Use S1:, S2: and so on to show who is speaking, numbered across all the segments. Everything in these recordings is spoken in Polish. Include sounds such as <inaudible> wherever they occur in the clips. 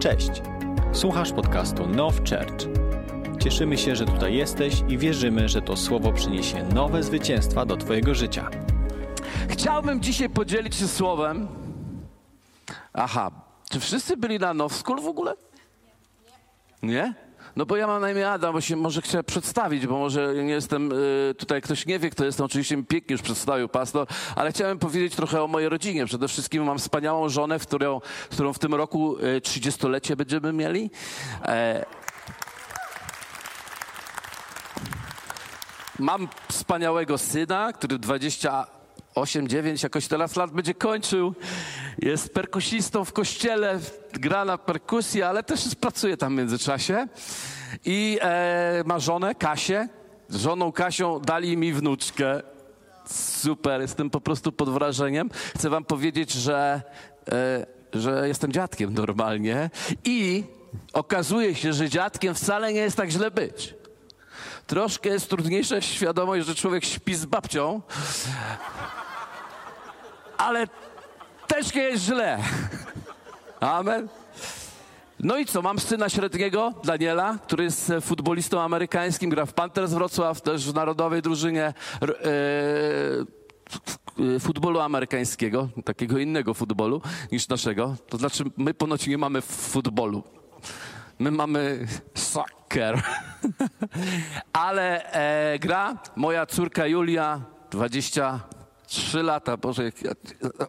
S1: Cześć! Słuchasz podcastu Now Church. Cieszymy się, że tutaj jesteś i wierzymy, że to słowo przyniesie nowe zwycięstwa do Twojego życia.
S2: Chciałbym dzisiaj podzielić się słowem. Aha, czy wszyscy byli na Now School w ogóle? Nie? No bo ja mam na imię Adam, bo się może chciałem przedstawić, bo może nie jestem, y, tutaj ktoś nie wie, kto jestem, oczywiście mi pięknie już przedstawił pastor, ale chciałem powiedzieć trochę o mojej rodzinie. Przede wszystkim mam wspaniałą żonę, w którą, którą w tym roku y, 30-lecie będziemy mieli. E, Mam wspaniałego syna, który 28, 9 jakoś teraz lat będzie kończył. Jest perkusistą w kościele, gra na perkusji, ale też pracuje tam w międzyczasie. I e, ma żonę, Kasię. Z żoną Kasią dali mi wnuczkę. Super, jestem po prostu pod wrażeniem. Chcę wam powiedzieć, że, e, że jestem dziadkiem normalnie i okazuje się, że dziadkiem wcale nie jest tak źle być. Troszkę jest trudniejsza świadomość, że człowiek śpi z babcią, ale też nie jest źle. Amen. No i co, mam syna średniego, Daniela, który jest futbolistą amerykańskim, gra w Panthers Wrocław, też w narodowej drużynie e, futbolu amerykańskiego, takiego innego futbolu niż naszego. To znaczy, my ponoć nie mamy futbolu. My mamy soccer. <laughs> Ale e, gra moja córka Julia, 23 lata. Boże, ja,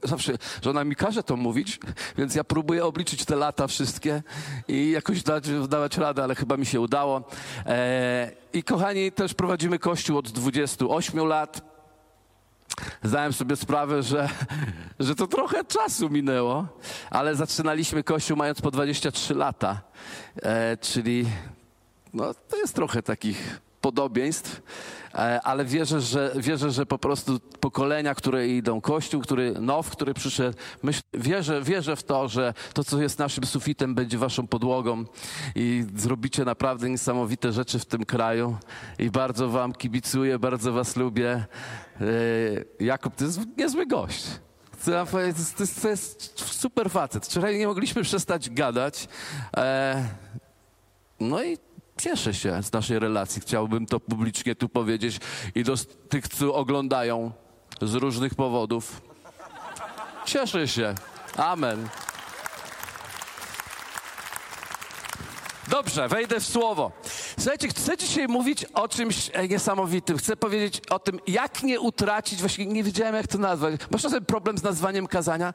S2: zawsze żona mi każe to mówić, więc ja próbuję obliczyć te lata wszystkie i jakoś dać, dawać radę, ale chyba mi się udało. E, I kochani, też prowadzimy kościół od 28 lat zdałem sobie sprawę, że, <laughs> że to trochę czasu minęło, ale zaczynaliśmy kościół mając po 23 lata, e, czyli no, to jest trochę takich podobieństw, ale wierzę że, wierzę, że po prostu pokolenia, które idą, Kościół, który now, który przyszedł, myśl, wierzę, wierzę w to, że to, co jest naszym sufitem, będzie waszą podłogą i zrobicie naprawdę niesamowite rzeczy w tym kraju i bardzo wam kibicuję, bardzo was lubię. E, Jakub, to jest niezły gość. To jest, to jest super facet. Wczoraj nie mogliśmy przestać gadać. E, no i cieszę się z naszej relacji. Chciałbym to publicznie tu powiedzieć i do tych, co oglądają z różnych powodów. Cieszę się. Amen. Dobrze, wejdę w słowo. Słuchajcie, chcę dzisiaj mówić o czymś e, niesamowitym. Chcę powiedzieć o tym, jak nie utracić, właśnie nie wiedziałem, jak to nazwać. Masz czasem problem z nazwaniem kazania?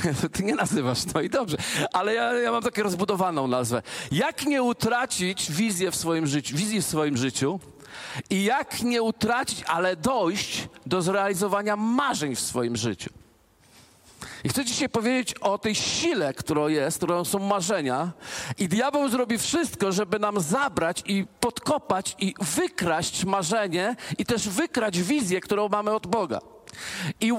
S2: <laughs> Ty nie nazywasz, no i dobrze. Ale ja, ja mam taką rozbudowaną nazwę. Jak nie utracić wizję w swoim życiu, wizji w swoim życiu i jak nie utracić, ale dojść do zrealizowania marzeń w swoim życiu. I chcę dzisiaj powiedzieć o tej sile, którą jest, którą są marzenia. I diabeł zrobi wszystko, żeby nam zabrać i podkopać i wykraść marzenie i też wykrać wizję, którą mamy od Boga. I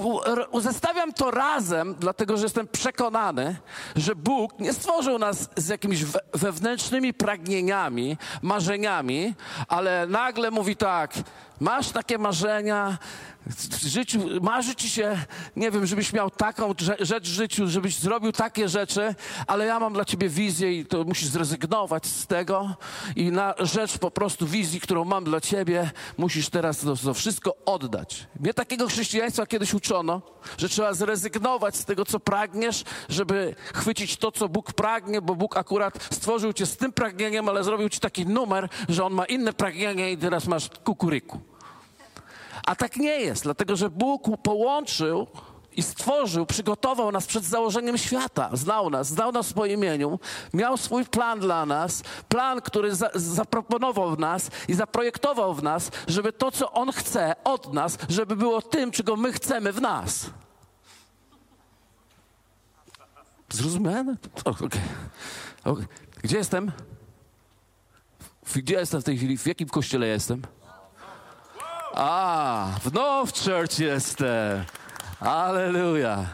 S2: zestawiam to razem, dlatego że jestem przekonany, że Bóg nie stworzył nas z jakimiś wewnętrznymi pragnieniami, marzeniami, ale nagle mówi tak: masz takie marzenia, w życiu, marzy ci się, nie wiem, żebyś miał taką rzecz w życiu, żebyś zrobił takie rzeczy, ale ja mam dla ciebie wizję i to musisz zrezygnować z tego i na rzecz po prostu wizji, którą mam dla ciebie, musisz teraz to, to wszystko oddać. Mnie takiego chrześcijaństwa kiedyś uczono, że trzeba zrezygnować z tego, co pragniesz, żeby chwycić to, co Bóg pragnie, bo Bóg akurat stworzył cię z tym pragnieniem, ale zrobił ci taki numer, że On ma inne pragnienie i teraz masz kukuryku. A tak nie jest, dlatego że Bóg połączył i stworzył, przygotował nas przed założeniem świata. Znał nas, znał nas po imieniu, miał swój plan dla nas, plan, który za, zaproponował w nas i zaprojektował w nas, żeby to, co On chce od nas, żeby było tym, czego my chcemy w nas. Zrozumiane? Okay. okay. Gdzie jestem? Gdzie jestem w tej chwili? W jakim kościele jestem? A, w Now Church jestem. Aleluja.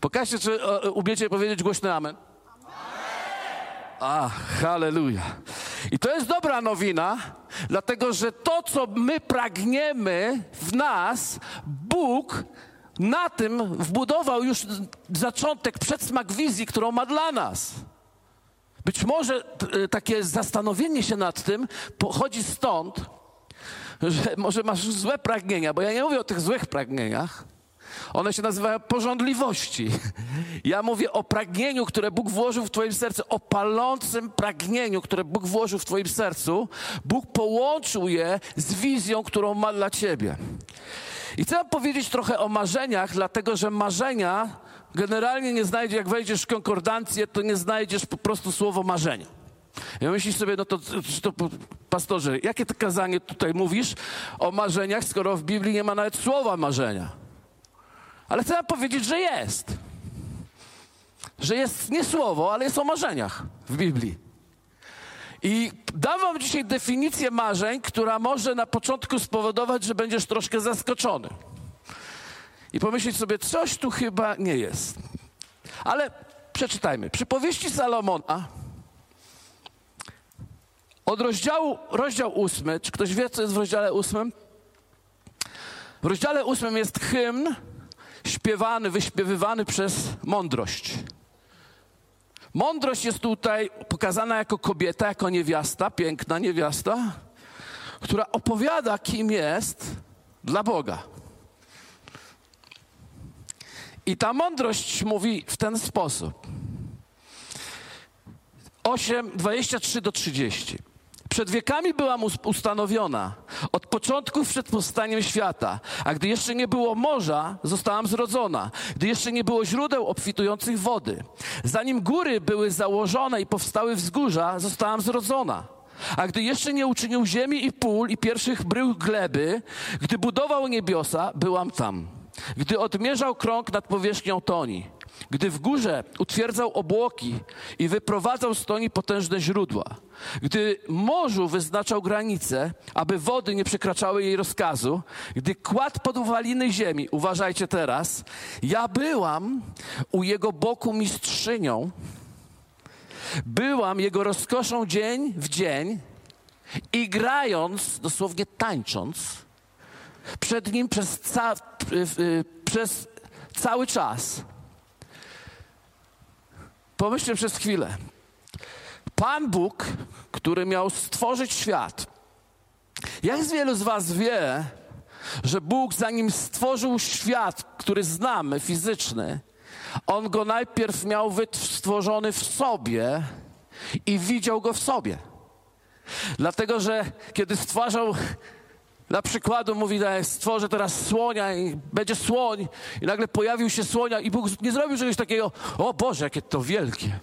S2: Pokażcie, czy umiecie powiedzieć głośny amen. A, halleluja. I to jest dobra nowina, dlatego że to, co my pragniemy w nas, Bóg na tym wbudował już zaczątek, przedsmak wizji, którą ma dla nas. Być może t- takie zastanowienie się nad tym pochodzi stąd, że może masz złe pragnienia, bo ja nie mówię o tych złych pragnieniach. One się nazywają pożądliwości. Ja mówię o pragnieniu, które Bóg włożył w Twoim sercu, o palącym pragnieniu, które Bóg włożył w Twoim sercu. Bóg połączył je z wizją, którą ma dla Ciebie. I chcę powiedzieć trochę o marzeniach, dlatego że marzenia generalnie nie znajdzie, jak wejdziesz w konkordancję, to nie znajdziesz po prostu słowo marzenia. Ja myślisz sobie, no to, to pastorze, jakie to kazanie tutaj mówisz o marzeniach, skoro w Biblii nie ma nawet słowa marzenia? Ale chcę powiedzieć, że jest. Że jest nie słowo, ale jest o marzeniach w Biblii. I dam wam dzisiaj definicję marzeń, która może na początku spowodować, że będziesz troszkę zaskoczony. I pomyśleć sobie, coś tu chyba nie jest. Ale przeczytajmy. Przypowieści Salomona od rozdziału, rozdział ósmy, czy ktoś wie, co jest w rozdziale ósmym? W rozdziale ósmym jest hymn śpiewany, wyśpiewywany przez mądrość. Mądrość jest tutaj pokazana jako kobieta, jako niewiasta, piękna niewiasta, która opowiada, kim jest dla Boga. I ta mądrość mówi w ten sposób. 8, 23 do 30. Przed wiekami byłam ustanowiona, od początków przed powstaniem świata, a gdy jeszcze nie było morza, zostałam zrodzona, gdy jeszcze nie było źródeł obfitujących wody. Zanim góry były założone i powstały wzgórza, zostałam zrodzona. A gdy jeszcze nie uczynił ziemi i pól i pierwszych brył gleby, gdy budował niebiosa, byłam tam. Gdy odmierzał krąg nad powierzchnią toni, gdy w górze utwierdzał obłoki i wyprowadzał z toni potężne źródła, gdy morzu wyznaczał granice, aby wody nie przekraczały jej rozkazu, gdy kładł podwaliny ziemi, uważajcie teraz, ja byłam u jego boku mistrzynią, byłam jego rozkoszą dzień w dzień i grając, dosłownie tańcząc, przed nim przez, ca przez cały czas. Pomyślcie przez chwilę. Pan Bóg, który miał stworzyć świat. Jak z wielu z Was wie, że Bóg, zanim stworzył świat, który znamy, fizyczny, on go najpierw miał stworzony w sobie i widział go w sobie. Dlatego, że kiedy stwarzał, dla przykładu mówi, że stworzę teraz słonia i będzie słoń i nagle pojawił się słonia i Bóg nie zrobił czegoś takiego, o Boże, jakie to wielkie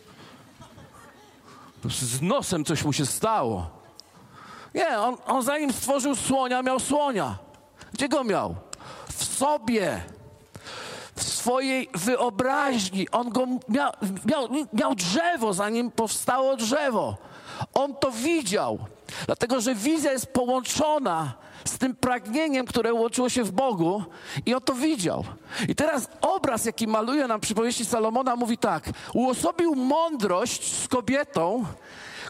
S2: z nosem coś mu się stało. Nie, on, on zanim stworzył słonia, miał słonia. Gdzie go miał? W sobie. W swojej wyobraźni. On go miał, miał, miał drzewo, zanim powstało drzewo. On to widział. Dlatego, że wizja jest połączona z tym pragnieniem, które łączyło się w Bogu i on to widział. I teraz obraz, jaki maluje nam przypowieści Salomona, mówi tak: uosobił mądrość z kobietą,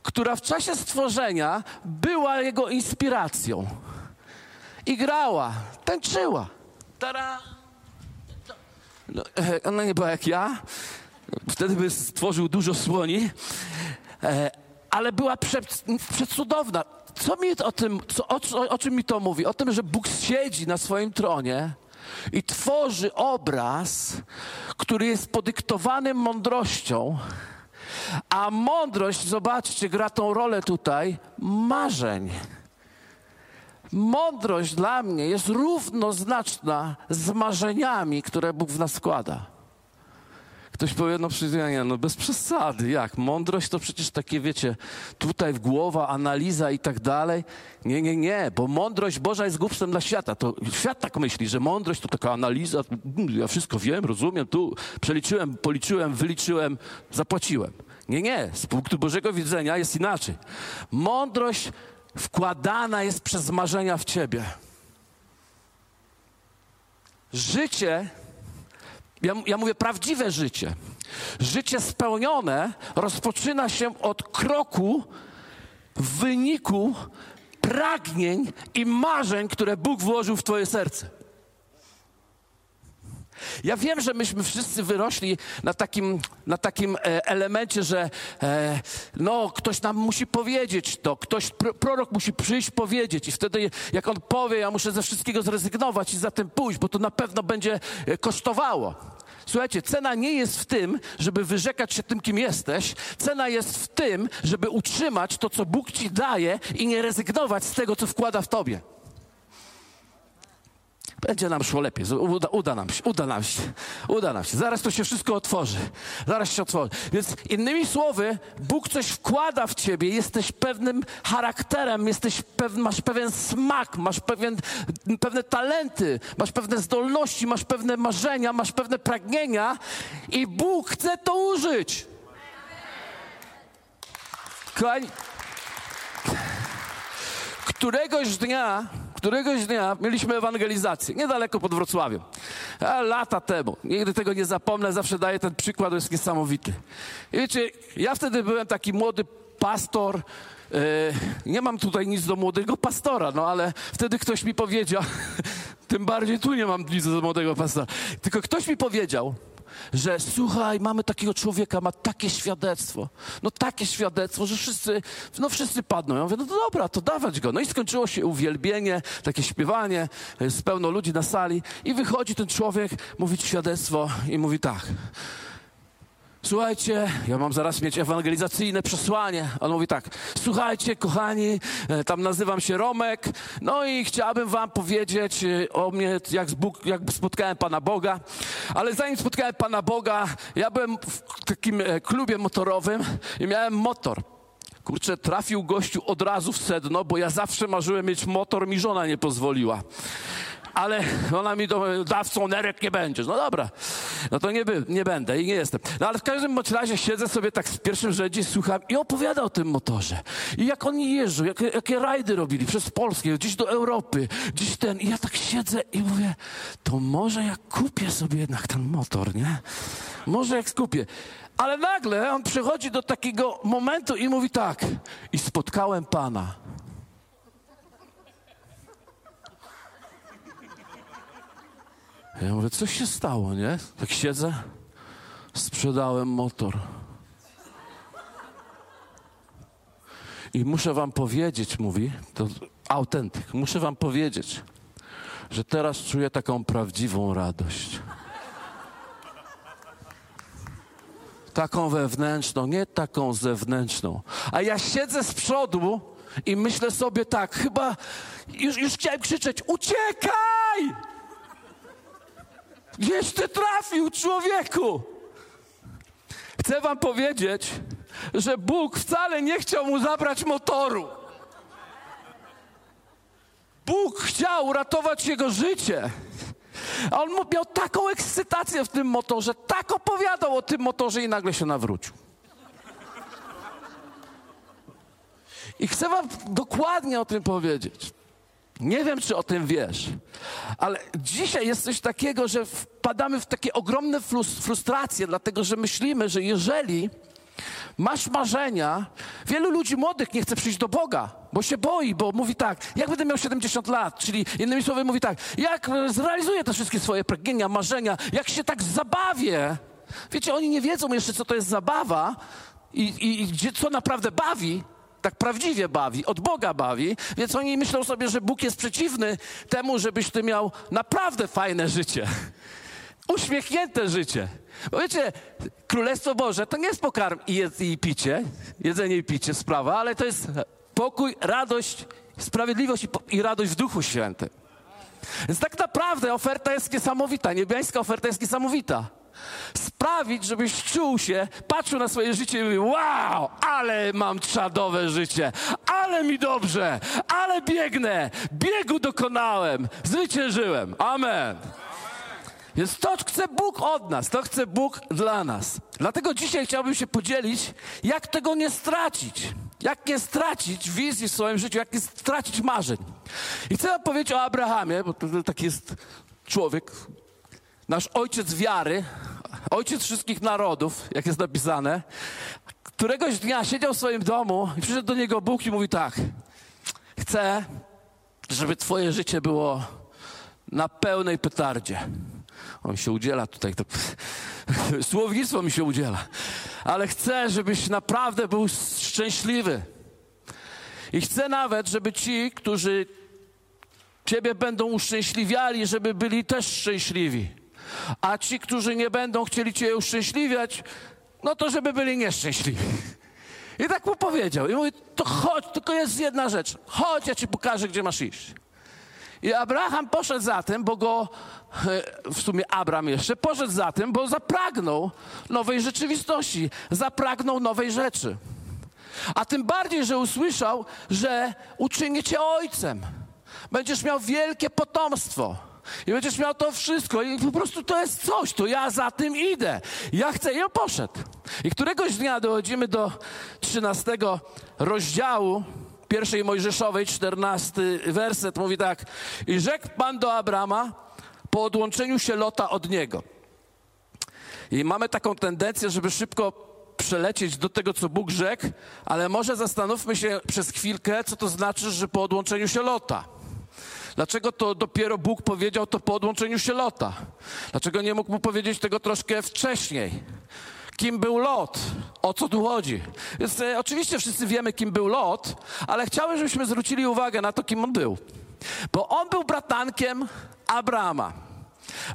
S2: która w czasie stworzenia była jego inspiracją. I grała, tańczyła. Tara! No, e, ona nie była jak ja. Wtedy by stworzył dużo słoni. E, ale była przecudowna co mi o tym, co, o, o czym mi to mówi? O tym, że Bóg siedzi na swoim tronie i tworzy obraz, który jest podyktowany mądrością, a mądrość, zobaczcie, gra tą rolę tutaj, marzeń. Mądrość dla mnie jest równoznaczna z marzeniami, które Bóg w nas składa. Ktoś powie, no przecież no bez przesady, jak? Mądrość to przecież takie, wiecie, tutaj w głowa, analiza i tak dalej. Nie, nie, nie, bo mądrość Boża jest głupstwem dla świata. To świat tak myśli, że mądrość to taka analiza, mm, ja wszystko wiem, rozumiem, tu przeliczyłem, policzyłem, wyliczyłem, zapłaciłem. Nie, nie, z punktu Bożego widzenia jest inaczej. Mądrość wkładana jest przez marzenia w ciebie. Życie ja, ja mówię prawdziwe życie. Życie spełnione rozpoczyna się od kroku w wyniku pragnień i marzeń, które Bóg włożył w Twoje serce. Ja wiem, że myśmy wszyscy wyrośli na takim, na takim e, elemencie, że e, no, ktoś nam musi powiedzieć to, ktoś, prorok musi przyjść powiedzieć i wtedy jak on powie, ja muszę ze wszystkiego zrezygnować i za tym pójść, bo to na pewno będzie e, kosztowało. Słuchajcie, cena nie jest w tym, żeby wyrzekać się tym, kim jesteś. Cena jest w tym, żeby utrzymać to, co Bóg ci daje i nie rezygnować z tego, co wkłada w tobie. Będzie nam szło lepiej. Uda, uda, nam się, uda nam się, uda nam się. Zaraz to się wszystko otworzy. Zaraz się otworzy. Więc innymi słowy, Bóg coś wkłada w ciebie, jesteś pewnym charakterem, jesteś pew, masz pewien smak, masz pewien, pewne talenty, masz pewne zdolności, masz pewne marzenia, masz pewne pragnienia i Bóg chce to użyć. Kochani, któregoś dnia Któregoś dnia mieliśmy ewangelizację, niedaleko pod Wrocławiem. A lata temu. Nigdy tego nie zapomnę, zawsze daję ten przykład, jest niesamowity. I wiecie, ja wtedy byłem taki młody pastor, e, nie mam tutaj nic do młodego pastora, no ale wtedy ktoś mi powiedział, <laughs> tym bardziej tu nie mam nic do młodego pastora, tylko ktoś mi powiedział, że słuchaj, mamy takiego człowieka, ma takie świadectwo, no takie świadectwo, że wszyscy, no wszyscy padną. Ja mówię, no dobra, to dawać go. No i skończyło się uwielbienie, takie śpiewanie, z pełno ludzi na sali i wychodzi ten człowiek, mówi świadectwo i mówi tak. Słuchajcie, ja mam zaraz mieć ewangelizacyjne przesłanie. On mówi tak, słuchajcie, kochani, e, tam nazywam się Romek, no i chciałbym wam powiedzieć e, o mnie, jak, Bóg, jak spotkałem Pana Boga. Ale zanim spotkałem Pana Boga, ja byłem w takim e, klubie motorowym i miałem motor. Kurczę, trafił gościu od razu w sedno, bo ja zawsze marzyłem mieć motor, mi żona nie pozwoliła ale ona mi do, dawcą nerek nie będziesz. No dobra, no to nie, by, nie będę i nie jestem. No ale w każdym bądź razie siedzę sobie tak w pierwszym rzędzie, słucham i opowiada o tym motorze. I jak oni jeżdżą, jak, jakie rajdy robili przez Polskę, gdzieś do Europy, gdzieś ten. I ja tak siedzę i mówię, to może jak kupię sobie jednak ten motor, nie? Może jak skupię. Ale nagle on przychodzi do takiego momentu i mówi tak, i spotkałem Pana. Ja mówię, co się stało, nie? Tak siedzę, sprzedałem motor. I muszę wam powiedzieć, mówi, to autentyk, muszę wam powiedzieć, że teraz czuję taką prawdziwą radość. Taką wewnętrzną, nie taką zewnętrzną. A ja siedzę z przodu i myślę sobie tak, chyba już, już chciałem krzyczeć, uciekaj! Gdzieś ty trafił, człowieku? Chcę wam powiedzieć, że Bóg wcale nie chciał mu zabrać motoru. Bóg chciał uratować jego życie. A on miał taką ekscytację w tym motorze, tak opowiadał o tym motorze i nagle się nawrócił. I chcę wam dokładnie o tym powiedzieć. Nie wiem, czy o tym wiesz, ale dzisiaj jest coś takiego, że wpadamy w takie ogromne frustracje, dlatego że myślimy, że jeżeli masz marzenia, wielu ludzi młodych nie chce przyjść do Boga, bo się boi, bo mówi tak, jak będę miał 70 lat, czyli innymi słowy mówi tak, jak zrealizuję te wszystkie swoje pragnienia, marzenia, jak się tak zabawię. Wiecie, oni nie wiedzą jeszcze, co to jest zabawa i, i, i co naprawdę bawi, tak prawdziwie bawi, od Boga bawi, więc oni myślą sobie, że Bóg jest przeciwny temu, żebyś ty miał naprawdę fajne życie. <laughs> Uśmiechnięte życie. Bo wiecie, Królestwo Boże to nie jest pokarm i, jedz, i picie, jedzenie i picie sprawa, ale to jest pokój, radość, sprawiedliwość i, i radość w Duchu Świętym. Więc tak naprawdę oferta jest niesamowita, niebiańska oferta jest niesamowita sprawić, żebyś czuł się, patrzył na swoje życie i mówił, wow, ale mam czadowe życie, ale mi dobrze, ale biegnę, biegu dokonałem, zwyciężyłem. Amen. Więc to chce Bóg od nas, to chce Bóg dla nas. Dlatego dzisiaj chciałbym się podzielić, jak tego nie stracić. Jak nie stracić wizji w swoim życiu, jak nie stracić marzeń. I chcę powiedzieć o Abrahamie, bo to taki jest człowiek, nasz ojciec wiary, ojciec wszystkich narodów, jak jest napisane, któregoś dnia siedział w swoim domu i przyszedł do niego Bóg i mówi tak: Chcę, żeby Twoje życie było na pełnej petardzie. On się udziela tutaj, to, <laughs> słownictwo mi się udziela. Ale chcę, żebyś naprawdę był szczęśliwy. I chcę nawet, żeby ci, którzy Ciebie będą uszczęśliwiali, żeby byli też szczęśliwi. A ci, którzy nie będą chcieli Cię uszczęśliwiać, no to żeby byli nieszczęśliwi. I tak mu powiedział. I mówi, to chodź, tylko jest jedna rzecz. Chodź, ja Ci pokażę, gdzie masz iść. I Abraham poszedł za tym, bo go, e, w sumie Abram jeszcze, poszedł za tym, bo zapragnął nowej rzeczywistości, zapragnął nowej rzeczy. A tym bardziej, że usłyszał, że uczynię cię ojcem. Będziesz miał wielkie potomstwo. I będziesz miał to wszystko. I po prostu to jest coś, to ja za tym idę. Ja chcę i on poszedł. I któregoś dnia dochodzimy do 13 rozdziału pierwszej Mojżeszowej, 14 werset, mówi tak. I rzekł Pan do Abrama po odłączeniu się Lota od niego. I mamy taką tendencję, żeby szybko przelecieć do tego, co Bóg rzekł, ale może zastanówmy się przez chwilkę, co to znaczy, że po odłączeniu się Lota. Dlaczego to dopiero Bóg powiedział to po odłączeniu się Lota? Dlaczego nie mógł mu powiedzieć tego troszkę wcześniej? Kim był Lot? O co tu chodzi? Więc e, oczywiście wszyscy wiemy, kim był Lot, ale chciałbym, żebyśmy zwrócili uwagę na to, kim on był. Bo on był bratankiem Abrama.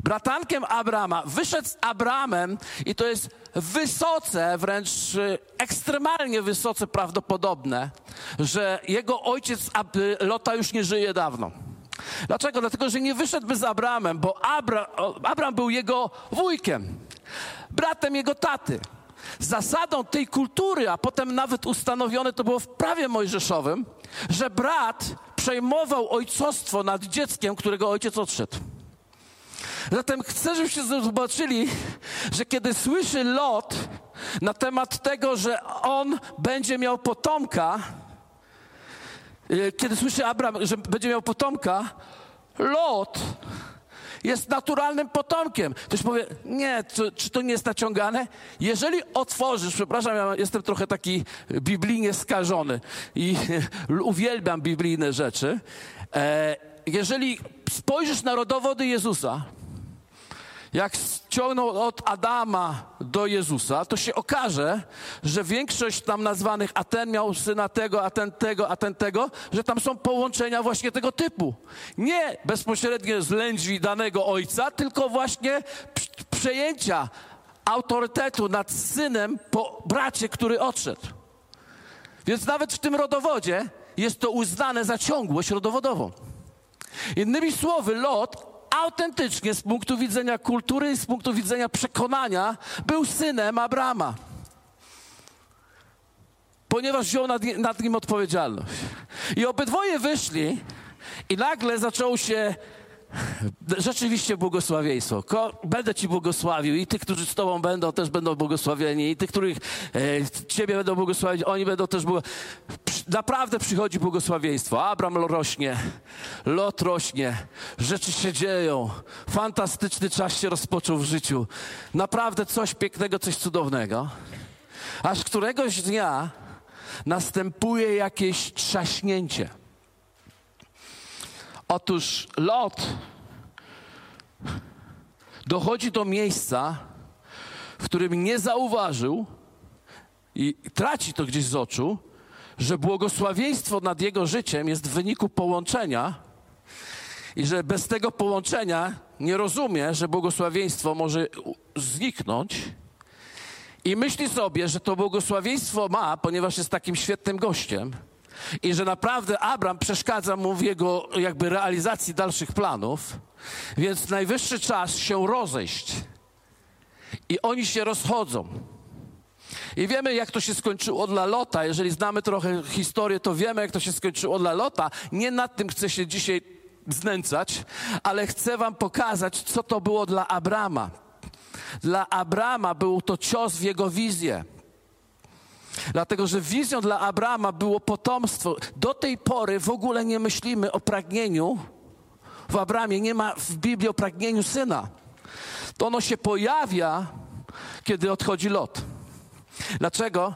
S2: Bratankiem Abrama. Wyszedł z Abramem i to jest wysoce, wręcz e, ekstremalnie wysoce prawdopodobne, że jego ojciec Lota już nie żyje dawno. Dlaczego? Dlatego, że nie wyszedłby z Abramem, bo Abra, Abram był jego wujkiem, bratem jego taty. Zasadą tej kultury, a potem nawet ustanowione to było w prawie mojżeszowym, że brat przejmował ojcostwo nad dzieckiem, którego ojciec odszedł. Zatem chcę, żebyście zobaczyli, że kiedy słyszy Lot na temat tego, że on będzie miał potomka, kiedy słyszy Abraham, że będzie miał potomka, Lot jest naturalnym potomkiem. Ktoś powie, nie, czy, czy, to nie jest naciągane? Jeżeli otworzysz, przepraszam, ja jestem trochę taki biblijnie skażony i <laughs> uwielbiam biblijne rzeczy. E, jeżeli spojrzysz na rodowody Jezusa, jak ściągnął od Adama do Jezusa, to się okaże, że większość tam nazwanych, a ten miał syna tego, a ten tego, a ten tego, że tam są połączenia właśnie tego typu. Nie bezpośrednie z lędźwi danego ojca, tylko właśnie przejęcia autorytetu nad synem po bracie, który odszedł. Więc nawet w tym rodowodzie jest to uznane za ciągłość rodowodową. Innymi słowy, Lot autentycznie z punktu widzenia kultury i z punktu widzenia przekonania był synem Abrama. Ponieważ wziął nad, nad nim odpowiedzialność. I obydwoje wyszli i nagle zaczął się <laughs> rzeczywiście błogosławieństwo. Będę Ci błogosławił i tych, którzy z Tobą będą, też będą błogosławieni i tych, których e, Ciebie będą błogosławić, oni będą też błogosławieni. Naprawdę przychodzi błogosławieństwo. Abram rośnie, lot rośnie, rzeczy się dzieją. Fantastyczny czas się rozpoczął w życiu. Naprawdę coś pięknego, coś cudownego. Aż któregoś dnia następuje jakieś trzaśnięcie. Otóż Lot dochodzi do miejsca, w którym nie zauważył i traci to gdzieś z oczu, że błogosławieństwo nad jego życiem jest w wyniku połączenia i że bez tego połączenia nie rozumie, że błogosławieństwo może zniknąć. I myśli sobie, że to błogosławieństwo ma, ponieważ jest takim świetnym gościem i że naprawdę Abram przeszkadza mu w jego jakby realizacji dalszych planów, więc najwyższy czas się rozejść. I oni się rozchodzą. I wiemy, jak to się skończyło dla Lota. Jeżeli znamy trochę historię, to wiemy, jak to się skończyło dla Lota. Nie nad tym chcę się dzisiaj znęcać, ale chcę wam pokazać, co to było dla Abrama. Dla Abrama był to cios w jego wizję. Dlatego, że wizją dla Abrama było potomstwo. Do tej pory w ogóle nie myślimy o pragnieniu. W Abramie nie ma w Biblii o pragnieniu syna. To ono się pojawia, kiedy odchodzi Lot. Dlaczego?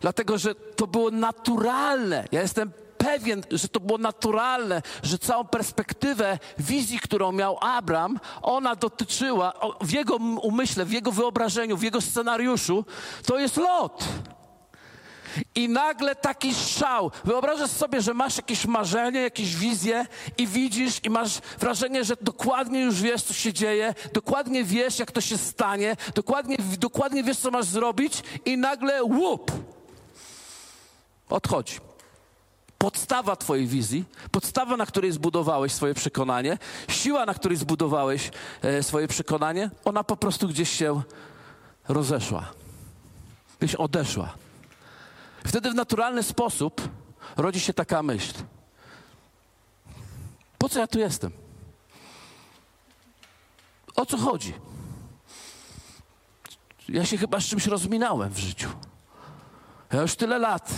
S2: Dlatego, że to było naturalne. Ja jestem pewien, że to było naturalne, że całą perspektywę wizji, którą miał Abram, ona dotyczyła w jego umyśle, w jego wyobrażeniu, w jego scenariuszu, to jest lot. I nagle taki szał. Wyobrażasz sobie, że masz jakieś marzenie, jakieś wizje i widzisz i masz wrażenie, że dokładnie już wiesz, co się dzieje, dokładnie wiesz, jak to się stanie, dokładnie, dokładnie wiesz, co masz zrobić i nagle łup! Odchodzi. Podstawa Twojej wizji, podstawa, na której zbudowałeś swoje przekonanie, siła, na której zbudowałeś e, swoje przekonanie, ona po prostu gdzieś się rozeszła. Gdzieś odeszła. Wtedy w naturalny sposób rodzi się taka myśl. Po co ja tu jestem? O co chodzi? Ja się chyba z czymś rozminąłem w życiu. Ja już tyle lat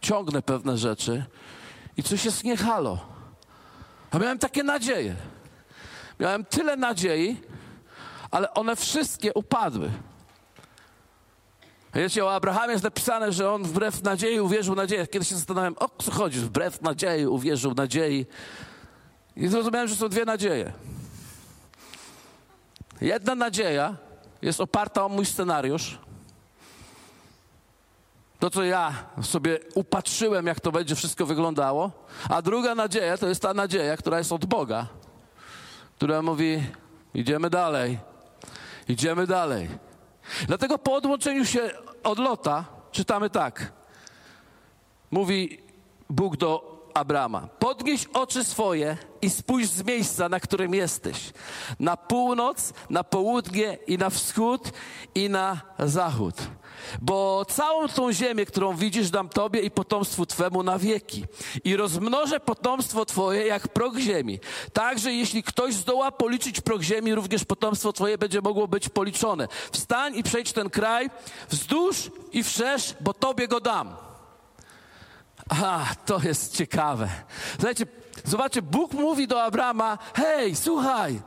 S2: ciągnę pewne rzeczy i coś jest nie. A miałem takie nadzieje. Miałem tyle nadziei, ale one wszystkie upadły. Wiecie, o Abrahamie jest napisane, że on wbrew nadziei uwierzył nadzieję. Kiedy się zastanawiałem, o co chodzi, wbrew nadziei uwierzył nadziei. I zrozumiałem, że są dwie nadzieje. Jedna nadzieja jest oparta o mój scenariusz. To, co ja sobie upatrzyłem, jak to będzie wszystko wyglądało. A druga nadzieja to jest ta nadzieja, która jest od Boga, która mówi: idziemy dalej, idziemy dalej. Dlatego po odłączeniu się od Lota czytamy tak. Mówi Bóg do Abrama: Podnieś oczy swoje i spójrz z miejsca, na którym jesteś. Na północ, na południe i na wschód i na zachód. Bo całą tą ziemię, którą widzisz, dam Tobie i potomstwu Twemu na wieki. I rozmnożę potomstwo Twoje jak proch ziemi. Także jeśli ktoś zdoła policzyć proch ziemi, również potomstwo Twoje będzie mogło być policzone. Wstań i przejdź ten kraj wzdłuż i wszerz, bo Tobie go dam. A, to jest ciekawe. Słuchajcie, zobaczcie, Bóg mówi do Abrama: Hej, słuchaj,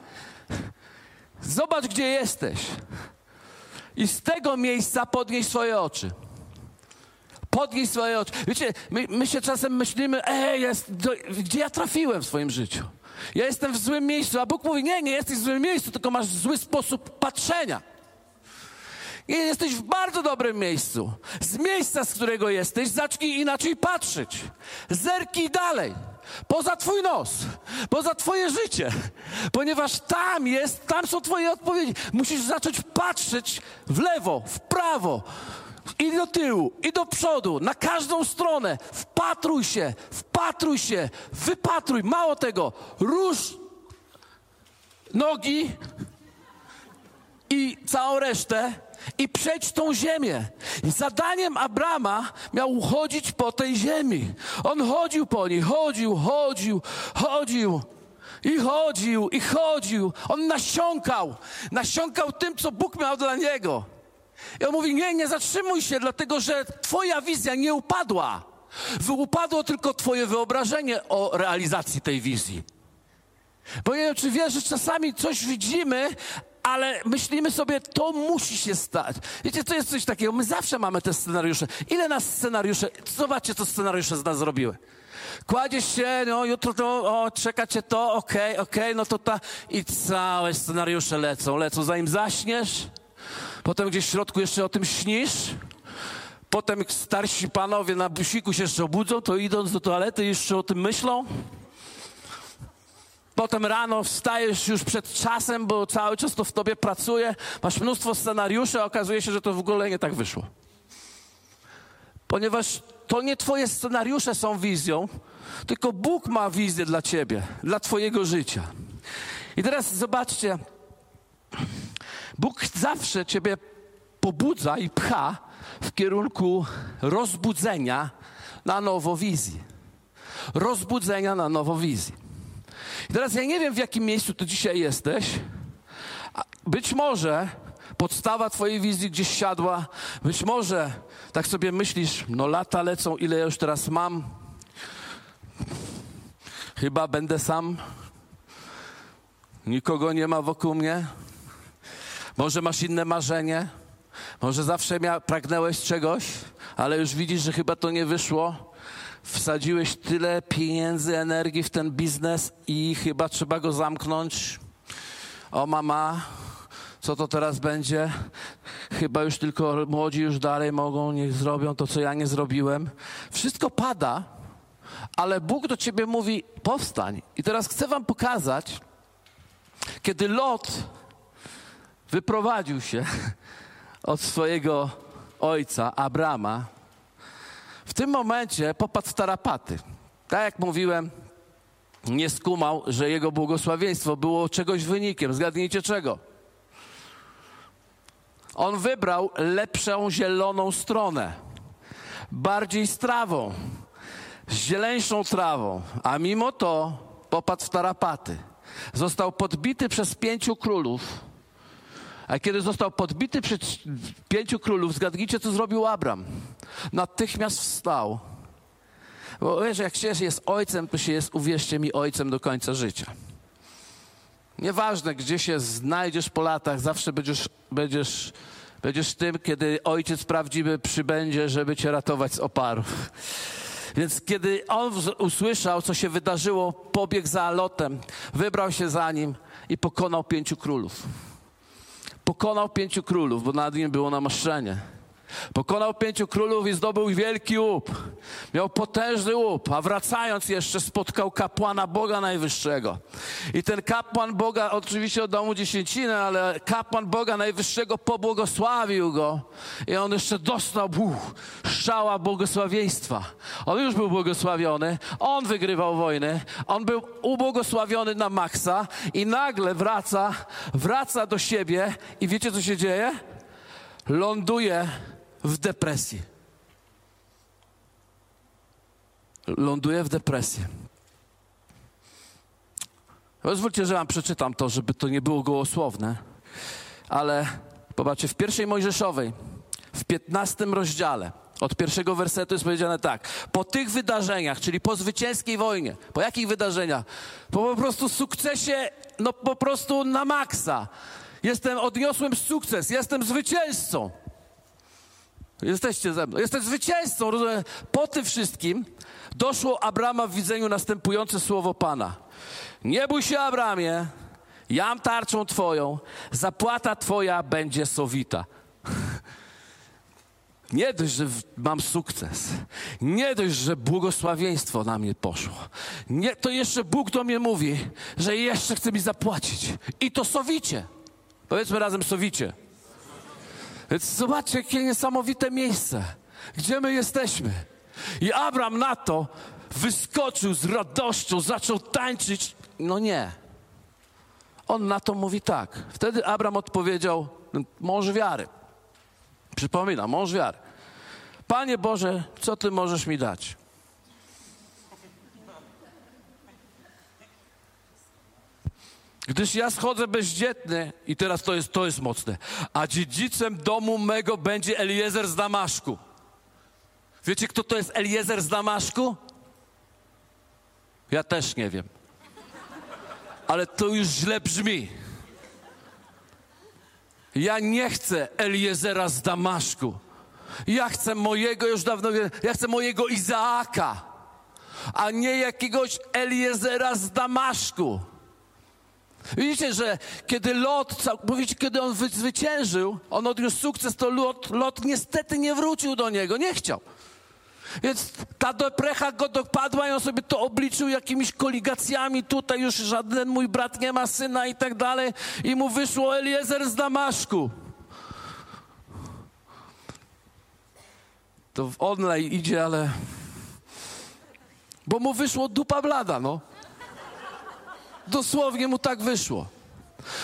S2: zobacz, gdzie jesteś. I z tego miejsca podnieś swoje oczy. Podnieś swoje oczy. Wiecie, my, my się czasem myślimy, ej, jest, do, gdzie ja trafiłem w swoim życiu? Ja jestem w złym miejscu, a Bóg mówi, nie, nie jesteś w złym miejscu, tylko masz zły sposób patrzenia. I jesteś w bardzo dobrym miejscu. Z miejsca, z którego jesteś, zacznij inaczej patrzeć. Zerkij dalej. Poza Twój nos, poza Twoje życie, ponieważ tam jest, tam są Twoje odpowiedzi. Musisz zacząć patrzeć w lewo, w prawo, i do tyłu, i do przodu, na każdą stronę. Wpatruj się, wpatruj się, wypatruj. Mało tego, rusz nogi i całą resztę i przejść tą ziemię. Zadaniem Abrama miał chodzić po tej ziemi. On chodził po niej, chodził, chodził, chodził. I chodził, i chodził. On nasiąkał. Nasiąkał tym, co Bóg miał dla niego. I on mówi: Nie, nie zatrzymuj się, dlatego że Twoja wizja nie upadła. Upadło tylko Twoje wyobrażenie o realizacji tej wizji. Bo nie wiem, czy wiesz, że czasami coś widzimy, ale myślimy sobie, to musi się stać. Wiecie, to jest coś takiego, my zawsze mamy te scenariusze. Ile nas scenariusze, zobaczcie, co scenariusze z nas zrobiły. Kładziesz się, no jutro to, o, to, okej, okay, okej, okay, no to ta... I całe scenariusze lecą, lecą, zanim zaśniesz. Potem gdzieś w środku jeszcze o tym śnisz. Potem starsi panowie na busiku się jeszcze obudzą, to idąc do toalety jeszcze o tym myślą. Potem rano wstajesz już przed czasem, bo cały czas to w tobie pracuje. Masz mnóstwo scenariuszy, a okazuje się, że to w ogóle nie tak wyszło. Ponieważ to nie twoje scenariusze są wizją, tylko Bóg ma wizję dla ciebie, dla twojego życia. I teraz zobaczcie, Bóg zawsze ciebie pobudza i pcha w kierunku rozbudzenia na nowo wizji. Rozbudzenia na nowo wizji. I teraz ja nie wiem, w jakim miejscu tu dzisiaj jesteś. Być może podstawa Twojej wizji gdzieś siadła. Być może tak sobie myślisz, no lata lecą, ile ja już teraz mam. Chyba będę sam. Nikogo nie ma wokół mnie. Może masz inne marzenie. Może zawsze mia- pragnęłeś czegoś, ale już widzisz, że chyba to nie wyszło. Wsadziłeś tyle pieniędzy, energii w ten biznes i chyba trzeba go zamknąć. O mama, co to teraz będzie? Chyba już tylko młodzi już dalej mogą, niech zrobią to, co ja nie zrobiłem. Wszystko pada, ale Bóg do ciebie mówi: powstań. I teraz chcę wam pokazać, kiedy Lot wyprowadził się od swojego ojca Abrama, tym momencie popadł w tarapaty. Tak jak mówiłem, nie skumał, że jego błogosławieństwo było czegoś wynikiem. Zgadnijcie czego? On wybrał lepszą zieloną stronę, bardziej z trawą, z zieleńszą trawą, a mimo to popadł w tarapaty. Został podbity przez pięciu królów. A kiedy został podbity przez pięciu królów, zgadnijcie, co zrobił Abram. Natychmiast wstał. Bo wiesz, jak się jest ojcem, to się jest, uwierzcie mi, ojcem do końca życia. Nieważne, gdzie się znajdziesz po latach, zawsze będziesz, będziesz, będziesz tym, kiedy ojciec prawdziwy przybędzie, żeby cię ratować z oparów. Więc kiedy on usłyszał, co się wydarzyło, pobiegł za Lotem, wybrał się za nim i pokonał pięciu królów. Pokonał pięciu królów, bo nad nim było namaszczenie. Pokonał pięciu królów i zdobył wielki łup. Miał potężny łup, a wracając jeszcze spotkał kapłana Boga Najwyższego. I ten kapłan Boga, oczywiście oddał mu dziesięcinę, ale kapłan Boga Najwyższego pobłogosławił go. I on jeszcze dostał buch, szczała błogosławieństwa. On już był błogosławiony, on wygrywał wojny, on był ubłogosławiony na maksa i nagle wraca, wraca do siebie i wiecie co się dzieje? Ląduje w depresji. Ląduje w depresji. Pozwólcie, że wam przeczytam to, żeby to nie było gołosłowne, ale popatrzcie, w pierwszej Mojżeszowej, w 15 rozdziale, od pierwszego wersetu jest powiedziane tak. Po tych wydarzeniach, czyli po zwycięskiej wojnie, po jakich wydarzeniach? Po po prostu sukcesie, no po prostu na maksa. Jestem, odniosłem sukces, jestem zwycięzcą. Jesteście ze mną. Jesteś zwycięzcą. Po tym wszystkim doszło Abrama w widzeniu następujące słowo Pana. Nie bój się, Abramie, jam tarczą Twoją, zapłata Twoja będzie sowita. <laughs> Nie dość, że mam sukces. Nie dość, że błogosławieństwo na mnie poszło. Nie, to jeszcze Bóg do mnie mówi, że jeszcze chce mi zapłacić. I to sowicie. Powiedzmy razem sowicie. Zobaczcie, jakie niesamowite miejsce, gdzie my jesteśmy. I Abram na to wyskoczył z radością, zaczął tańczyć. No nie. On na to mówi tak. Wtedy Abram odpowiedział, mąż wiary. Przypominam, mąż wiary. Panie Boże, co Ty możesz mi dać? Gdyż ja schodzę bezdzietny, i teraz to jest, to jest mocne, a dziedzicem domu mego będzie Eliezer z Damaszku. Wiecie, kto to jest Eliezer z Damaszku? Ja też nie wiem. Ale to już źle brzmi. Ja nie chcę Eliezera z Damaszku. Ja chcę mojego, już dawno wiem, ja chcę mojego Izaaka, a nie jakiegoś Eliezera z Damaszku. Widzicie, że kiedy Lot, mówicie, kiedy on zwyciężył, on odniósł sukces, to Lot, Lot niestety nie wrócił do niego, nie chciał. Więc ta deprecha go dopadła i on sobie to obliczył jakimiś koligacjami. Tutaj już żaden mój brat nie ma syna i tak dalej. I mu wyszło Eliezer z Damaszku. To w online idzie, ale... Bo mu wyszło dupa blada, no. Dosłownie mu tak wyszło.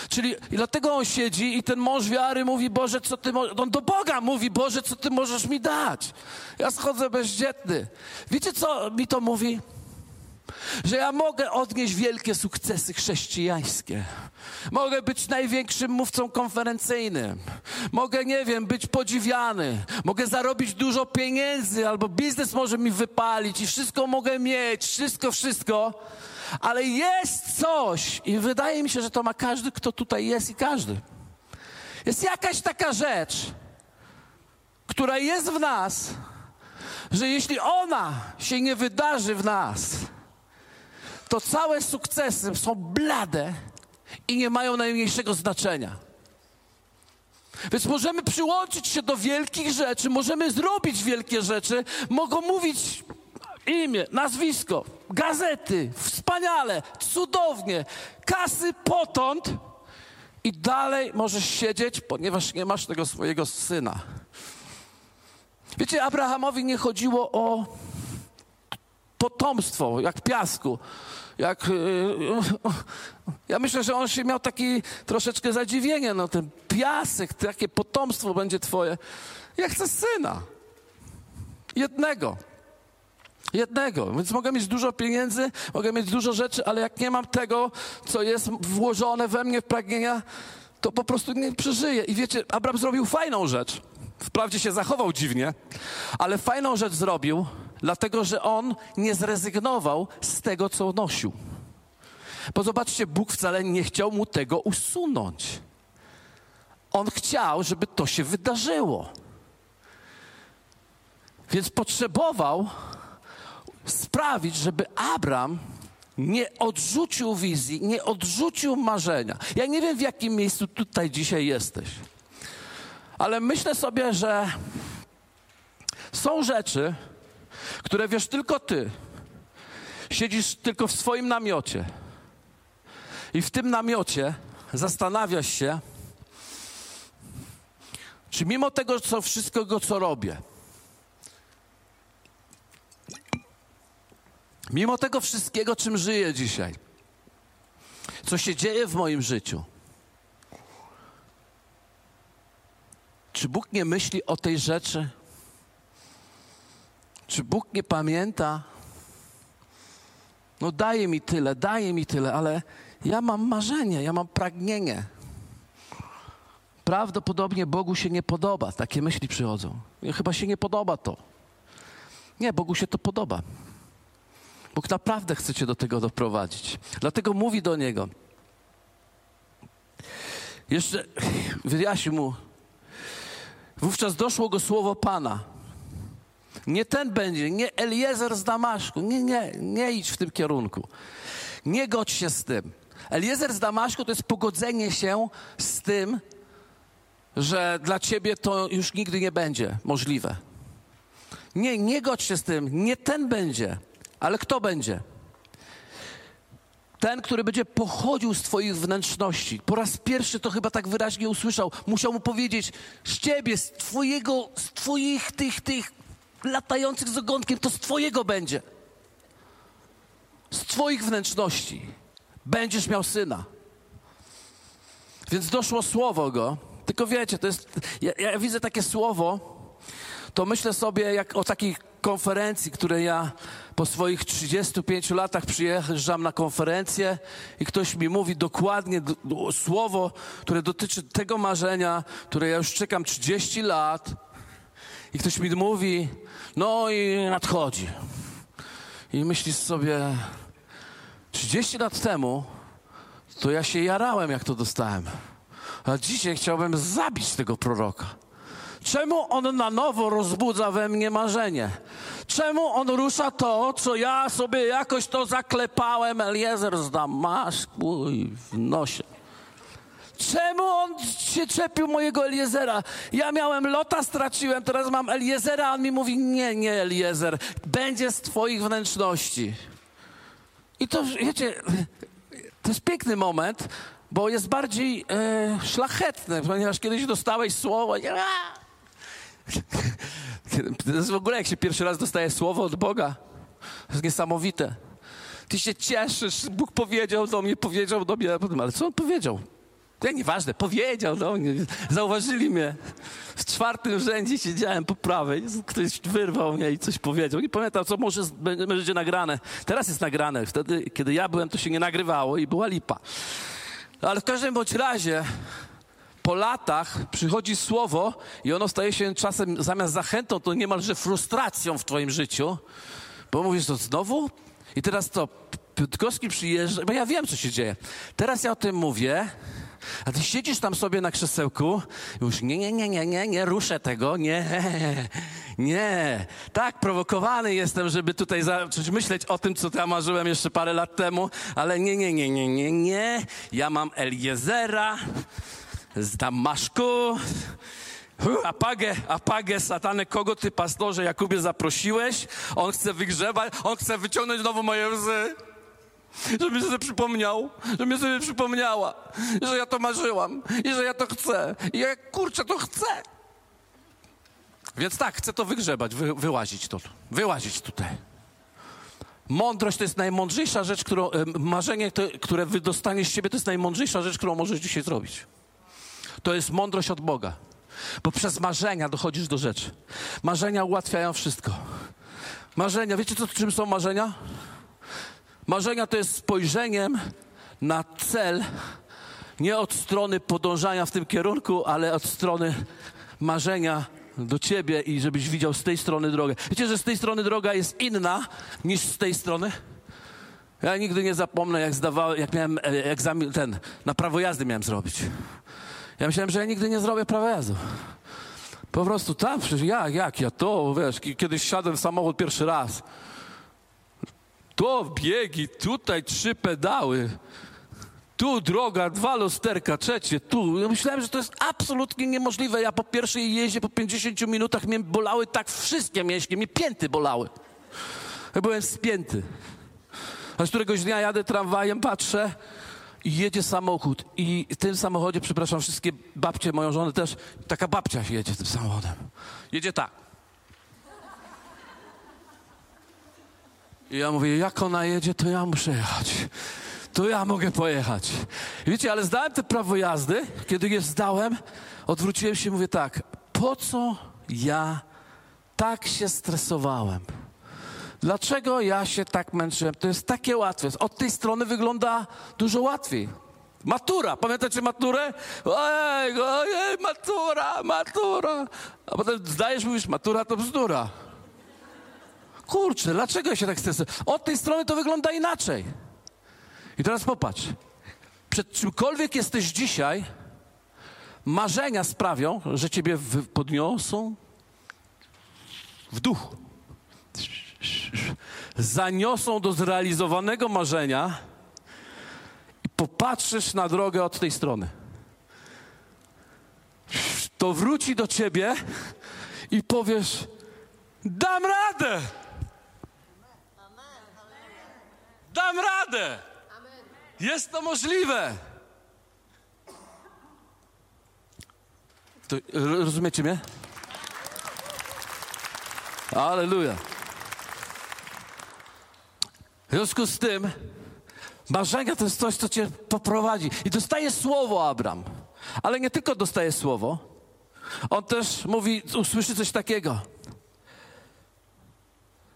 S2: Czyli dlatego on siedzi i ten mąż wiary mówi, Boże, co ty możesz... On do Boga mówi, Boże, co ty możesz mi dać? Ja schodzę bezdzietny. Wiecie, co mi to mówi? Że ja mogę odnieść wielkie sukcesy chrześcijańskie. Mogę być największym mówcą konferencyjnym. Mogę, nie wiem, być podziwiany. Mogę zarobić dużo pieniędzy, albo biznes może mi wypalić i wszystko mogę mieć, wszystko, wszystko ale jest coś, i wydaje mi się, że to ma każdy, kto tutaj jest i każdy. Jest jakaś taka rzecz, która jest w nas, że jeśli ona się nie wydarzy w nas, to całe sukcesy są blade i nie mają najmniejszego znaczenia. Więc możemy przyłączyć się do wielkich rzeczy, możemy zrobić wielkie rzeczy, mogą mówić imię, nazwisko, gazety, wspaniale, cudownie, kasy potąd i dalej możesz siedzieć, ponieważ nie masz tego swojego syna. Wiecie, Abrahamowi nie chodziło o potomstwo, jak piasku. Jak, yy, ja myślę, że on się miał taki troszeczkę zadziwienie, no ten piasek, takie potomstwo będzie twoje. Ja chcę syna. Jednego. Jednego. Więc mogę mieć dużo pieniędzy, mogę mieć dużo rzeczy, ale jak nie mam tego, co jest włożone we mnie w pragnienia, to po prostu nie przeżyję. I wiecie, Abraham zrobił fajną rzecz. Wprawdzie się zachował dziwnie, ale fajną rzecz zrobił, dlatego że on nie zrezygnował z tego, co nosił. Bo zobaczcie, Bóg wcale nie chciał mu tego usunąć. On chciał, żeby to się wydarzyło. Więc potrzebował sprawić, żeby Abram nie odrzucił wizji, nie odrzucił marzenia. Ja nie wiem, w jakim miejscu tutaj dzisiaj jesteś, ale myślę sobie, że są rzeczy, które wiesz tylko ty. Siedzisz tylko w swoim namiocie i w tym namiocie zastanawiasz się, czy mimo tego, co wszystkiego, co robię, Mimo tego wszystkiego, czym żyję dzisiaj, co się dzieje w moim życiu, czy Bóg nie myśli o tej rzeczy? Czy Bóg nie pamięta? No daje mi tyle, daje mi tyle, ale ja mam marzenie, ja mam pragnienie. Prawdopodobnie Bogu się nie podoba, takie myśli przychodzą. Chyba się nie podoba to. Nie, Bogu się to podoba. Bóg naprawdę chce cię do tego doprowadzić. Dlatego mówi do niego. Jeszcze wyjaśnił mu. Wówczas doszło go słowo Pana. Nie ten będzie, nie Eliezer z Damaszku. Nie, nie, nie idź w tym kierunku. Nie godź się z tym. Eliezer z Damaszku to jest pogodzenie się z tym, że dla ciebie to już nigdy nie będzie możliwe. Nie, nie godź się z tym, nie ten będzie. Ale kto będzie? Ten, który będzie pochodził z Twoich wnętrzności. Po raz pierwszy to chyba tak wyraźnie usłyszał. Musiał mu powiedzieć: Z Ciebie, z Twojego, z Twoich tych, tych latających z ogonkiem, to z Twojego będzie. Z Twoich wnętrzności będziesz miał syna. Więc doszło słowo go. Tylko wiecie, to jest. Ja, ja widzę takie słowo, to myślę sobie jak o takich konferencji, które ja po swoich 35 latach przyjeżdżam na konferencję i ktoś mi mówi dokładnie słowo, które dotyczy tego marzenia, które ja już czekam 30 lat i ktoś mi mówi, no i nadchodzi. I myślisz sobie, 30 lat temu to ja się jarałem, jak to dostałem. A dzisiaj chciałbym zabić tego proroka. Czemu on na nowo rozbudza we mnie marzenie? Czemu on rusza to, co ja sobie jakoś to zaklepałem, Eliezer z Damaszku i w nosie? Czemu on się czepił mojego Eliezera? Ja miałem Lota, straciłem, teraz mam Eliezera, a on mi mówi, nie, nie Eliezer, będzie z twoich wnętrzności. I to, wiecie, to jest piękny moment, bo jest bardziej e, szlachetny, ponieważ kiedyś dostałeś słowo, nie, to jest w ogóle, jak się pierwszy raz dostaje słowo od Boga. To jest niesamowite. Ty się cieszysz, Bóg powiedział do mnie, powiedział do mnie, ale co on powiedział? To nieważne, powiedział do mnie, zauważyli mnie. W czwartym rzędzie siedziałem po prawej, ktoś wyrwał mnie i coś powiedział. Nie pamiętam, co może będzie nagrane. Teraz jest nagrane. Wtedy, kiedy ja byłem, to się nie nagrywało i była lipa. Ale w każdym bądź razie po latach przychodzi słowo i ono staje się czasem zamiast zachętą, to niemalże frustracją w twoim życiu, bo mówisz to znowu i teraz to Piotrkowski przyjeżdża, bo ja wiem, co się dzieje. Teraz ja o tym mówię A ty siedzisz tam sobie na krzesełku i już nie, nie, nie, nie, nie, nie ruszę tego, nie, <laughs> nie. Tak, prowokowany jestem, żeby tutaj zacząć myśleć o tym, co ja marzyłem jeszcze parę lat temu, ale nie, nie, nie, nie, nie, nie. Ja mam Eliezera z Damaszku. Apagę, apagę, satane, kogo ty, pastorze Jakubie, zaprosiłeś? On chce wygrzebać, on chce wyciągnąć znowu moje łzy. Żeby sobie przypomniał, żeby mi sobie przypomniała, że ja to marzyłam i że ja to chcę. I ja kurczę to chcę. Więc tak, chcę to wygrzebać, wy, wyłazić to, wyłazić tutaj. Mądrość to jest najmądrzejsza rzecz, którą, marzenie, to, które wydostaniesz z siebie, to jest najmądrzejsza rzecz, którą możesz dzisiaj zrobić. To jest mądrość od Boga. Bo przez marzenia dochodzisz do rzeczy. Marzenia ułatwiają wszystko. Marzenia, wiecie co, czym są marzenia? Marzenia to jest spojrzeniem na cel, nie od strony podążania w tym kierunku, ale od strony marzenia do ciebie i żebyś widział z tej strony drogę. Wiecie, że z tej strony droga jest inna niż z tej strony? Ja nigdy nie zapomnę, jak zdawałem, jak miałem e, egzamin, ten, na prawo jazdy miałem zrobić. Ja myślałem, że ja nigdy nie zrobię prawa jazdy. Po prostu tam, przecież jak, jak, ja to, wiesz, kiedyś siadłem w samochód pierwszy raz. To biegi, tutaj trzy pedały. Tu droga, dwa lusterka, trzecie, tu. Ja myślałem, że to jest absolutnie niemożliwe. Ja po pierwszej jeździe, po 50 minutach mnie bolały tak wszystkie mięśnie, mnie pięty bolały. Ja byłem spięty. A z któregoś dnia jadę tramwajem, patrzę i jedzie samochód. I w tym samochodzie, przepraszam, wszystkie babcie, moją żonę też, taka babcia jedzie tym samochodem. Jedzie tak. I ja mówię, jak ona jedzie, to ja muszę jechać. To ja mogę pojechać. Wiecie, ale zdałem te prawo jazdy. Kiedy je zdałem, odwróciłem się i mówię tak, po co ja tak się stresowałem? Dlaczego ja się tak męczyłem? To jest takie łatwe. Od tej strony wygląda dużo łatwiej. Matura, pamiętacie maturę? Ojej, ojej, matura, matura. A potem zdajesz, mówisz, matura to bzdura. Kurczę, dlaczego ja się tak stresuję? Od tej strony to wygląda inaczej. I teraz popatrz. Przed czymkolwiek jesteś dzisiaj, marzenia sprawią, że ciebie podniosą w duchu. Zaniosą do zrealizowanego marzenia i popatrzysz na drogę od tej strony. To wróci do ciebie i powiesz: Dam radę! Dam radę. Jest to możliwe. To, rozumiecie mnie? Aleluja. W związku z tym, marzenia to jest coś, co cię poprowadzi. I dostaje słowo Abram. Ale nie tylko dostaje słowo, on też mówi, usłyszy coś takiego.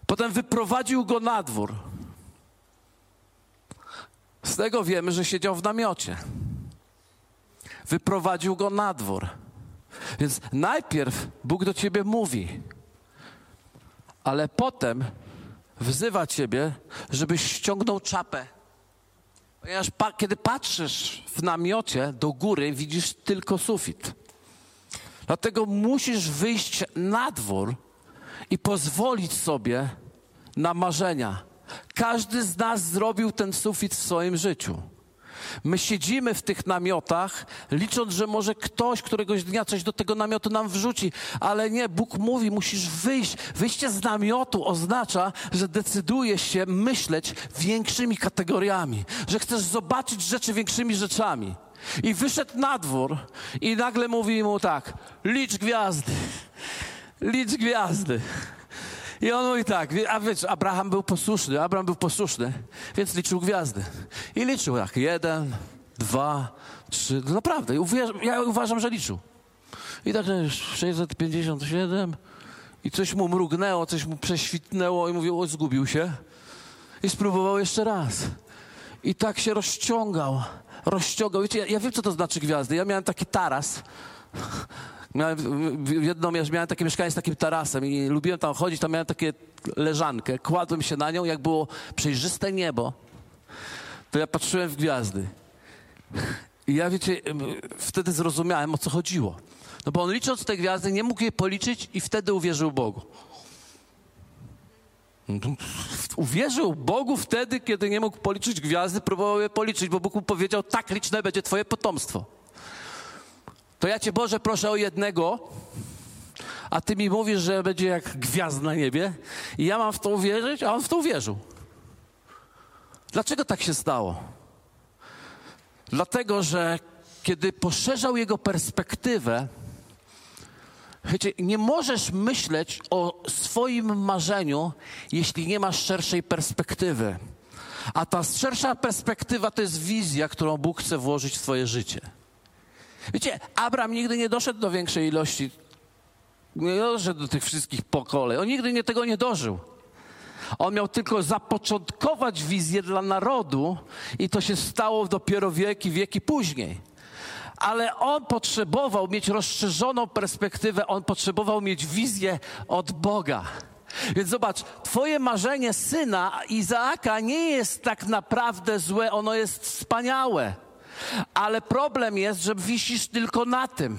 S2: Potem wyprowadził go na dwór. Z tego wiemy, że siedział w namiocie. Wyprowadził go na dwór. Więc najpierw Bóg do ciebie mówi, ale potem wzywa ciebie, żebyś ściągnął czapę. Ponieważ pa kiedy patrzysz w namiocie do góry, widzisz tylko sufit. Dlatego musisz wyjść na dwór i pozwolić sobie na marzenia każdy z nas zrobił ten sufit w swoim życiu. My siedzimy w tych namiotach, licząc, że może ktoś któregoś dnia coś do tego namiotu nam wrzuci, ale nie, Bóg mówi, musisz wyjść. Wyjście z namiotu oznacza, że decydujesz się myśleć większymi kategoriami, że chcesz zobaczyć rzeczy większymi rzeczami. I wyszedł na dwór i nagle mówi mu tak: licz gwiazdy, licz gwiazdy. I on mówi tak, a wiesz, Abraham był posłuszny, Abraham był posłuszny, więc liczył gwiazdy. I liczył tak, jeden, dwa, trzy, no naprawdę, ja uważam, że liczył. I tak 657 i coś mu mrugnęło, coś mu prześwitnęło i mówił, o, zgubił się. I spróbował jeszcze raz. I tak się rozciągał, rozciągał. Wiecie, ja, ja wiem, co to znaczy gwiazdy. Ja miałem taki taras Miałem, jedno, miałem takie mieszkanie z takim tarasem i lubiłem tam chodzić, tam miałem takie leżankę. Kładłem się na nią, jak było przejrzyste niebo, to ja patrzyłem w gwiazdy. I ja wiecie, wtedy zrozumiałem, o co chodziło. No bo on licząc te gwiazdy nie mógł je policzyć i wtedy uwierzył Bogu. Uwierzył Bogu wtedy, kiedy nie mógł policzyć gwiazdy, próbował je policzyć, bo Bóg mu powiedział, tak liczne będzie twoje potomstwo. To ja cię Boże proszę o jednego, a ty mi mówisz, że będzie jak gwiazd na niebie i ja mam w to uwierzyć, a on w to uwierzył. Dlaczego tak się stało? Dlatego, że kiedy poszerzał jego perspektywę, Wiecie, nie możesz myśleć o swoim marzeniu, jeśli nie masz szerszej perspektywy. A ta szersza perspektywa to jest wizja, którą Bóg chce włożyć w Twoje życie. Wiecie, Abraham nigdy nie doszedł do większej ilości, nie doszedł do tych wszystkich pokoleń. On nigdy nie, tego nie dożył. On miał tylko zapoczątkować wizję dla narodu i to się stało dopiero wieki, wieki później ale on potrzebował mieć rozszerzoną perspektywę, on potrzebował mieć wizję od Boga. Więc zobacz, twoje marzenie syna Izaaka nie jest tak naprawdę złe, ono jest wspaniałe. Ale problem jest, że wisisz tylko na tym.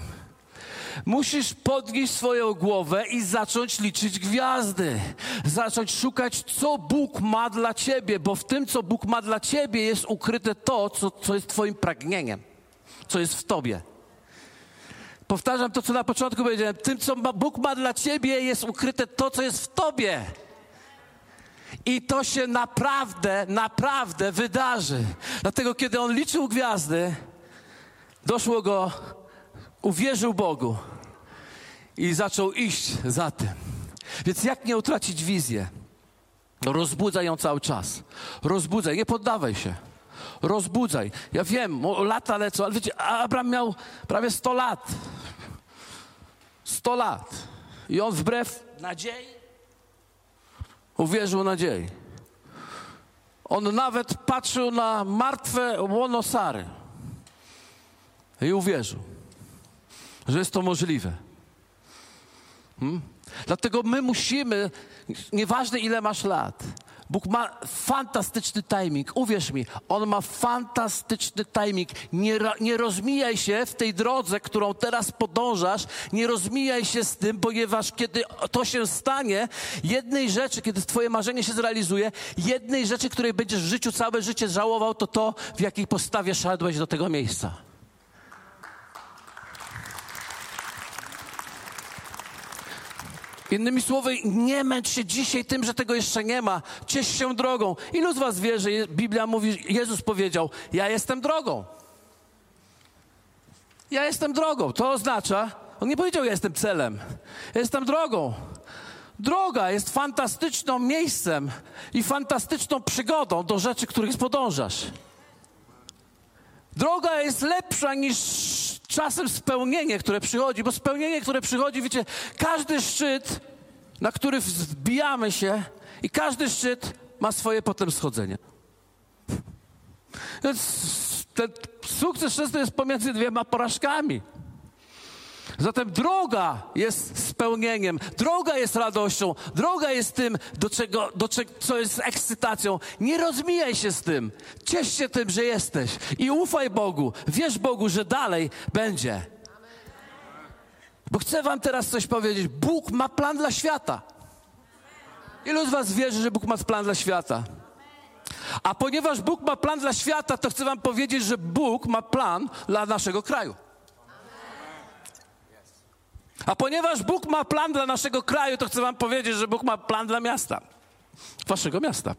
S2: Musisz podnieść swoją głowę i zacząć liczyć gwiazdy. Zacząć szukać, co Bóg ma dla ciebie, bo w tym, co Bóg ma dla ciebie, jest ukryte to, co, co jest Twoim pragnieniem co jest w tobie. Powtarzam to, co na początku powiedziałem. Tym, co Bóg ma dla ciebie, jest ukryte to, co jest w tobie. I to się naprawdę, naprawdę wydarzy. Dlatego, kiedy on liczył gwiazdy, doszło go, uwierzył Bogu i zaczął iść za tym. Więc jak nie utracić wizję? Rozbudzaj ją cały czas. Rozbudzaj, nie poddawaj się rozbudzaj. Ja wiem, lata lecą, ale wiecie, Abraham miał prawie 100 lat. 100 lat. I on wbrew nadziei uwierzył nadziei. On nawet patrzył na martwe łono Sary i uwierzył, że jest to możliwe. Hmm? Dlatego my musimy, nieważne ile masz lat, Bóg ma fantastyczny timing. Uwierz mi, On ma fantastyczny timing. Nie, nie rozmijaj się w tej drodze, którą teraz podążasz. Nie rozmijaj się z tym, ponieważ kiedy to się stanie, jednej rzeczy, kiedy Twoje marzenie się zrealizuje, jednej rzeczy, której będziesz w życiu całe życie żałował, to to, w jakiej postawie szedłeś do tego miejsca. Innymi słowy, nie męcz się dzisiaj tym, że tego jeszcze nie ma. Ciesz się drogą. Ilu z was wie, że Biblia mówi, Jezus powiedział, ja jestem drogą. Ja jestem drogą. To oznacza, on nie powiedział, ja jestem celem. Ja jestem drogą. Droga jest fantastyczną miejscem i fantastyczną przygodą do rzeczy, których podążasz. Droga jest lepsza niż czasem spełnienie, które przychodzi, bo spełnienie, które przychodzi, wiecie, każdy szczyt, na który wzbijamy się i każdy szczyt ma swoje potem schodzenie. Więc ten sukces często jest pomiędzy dwiema porażkami. Zatem droga jest spełnieniem, droga jest radością, droga jest tym, do czego, do czego, co jest ekscytacją. Nie rozmijaj się z tym. Ciesz się tym, że jesteś i ufaj Bogu. Wierz Bogu, że dalej będzie. Bo chcę Wam teraz coś powiedzieć. Bóg ma plan dla świata. Ilu z Was wierzy, że Bóg ma plan dla świata? A ponieważ Bóg ma plan dla świata, to chcę Wam powiedzieć, że Bóg ma plan dla naszego kraju. A ponieważ Bóg ma plan dla naszego kraju, to chcę Wam powiedzieć, że Bóg ma plan dla miasta. Waszego miasta.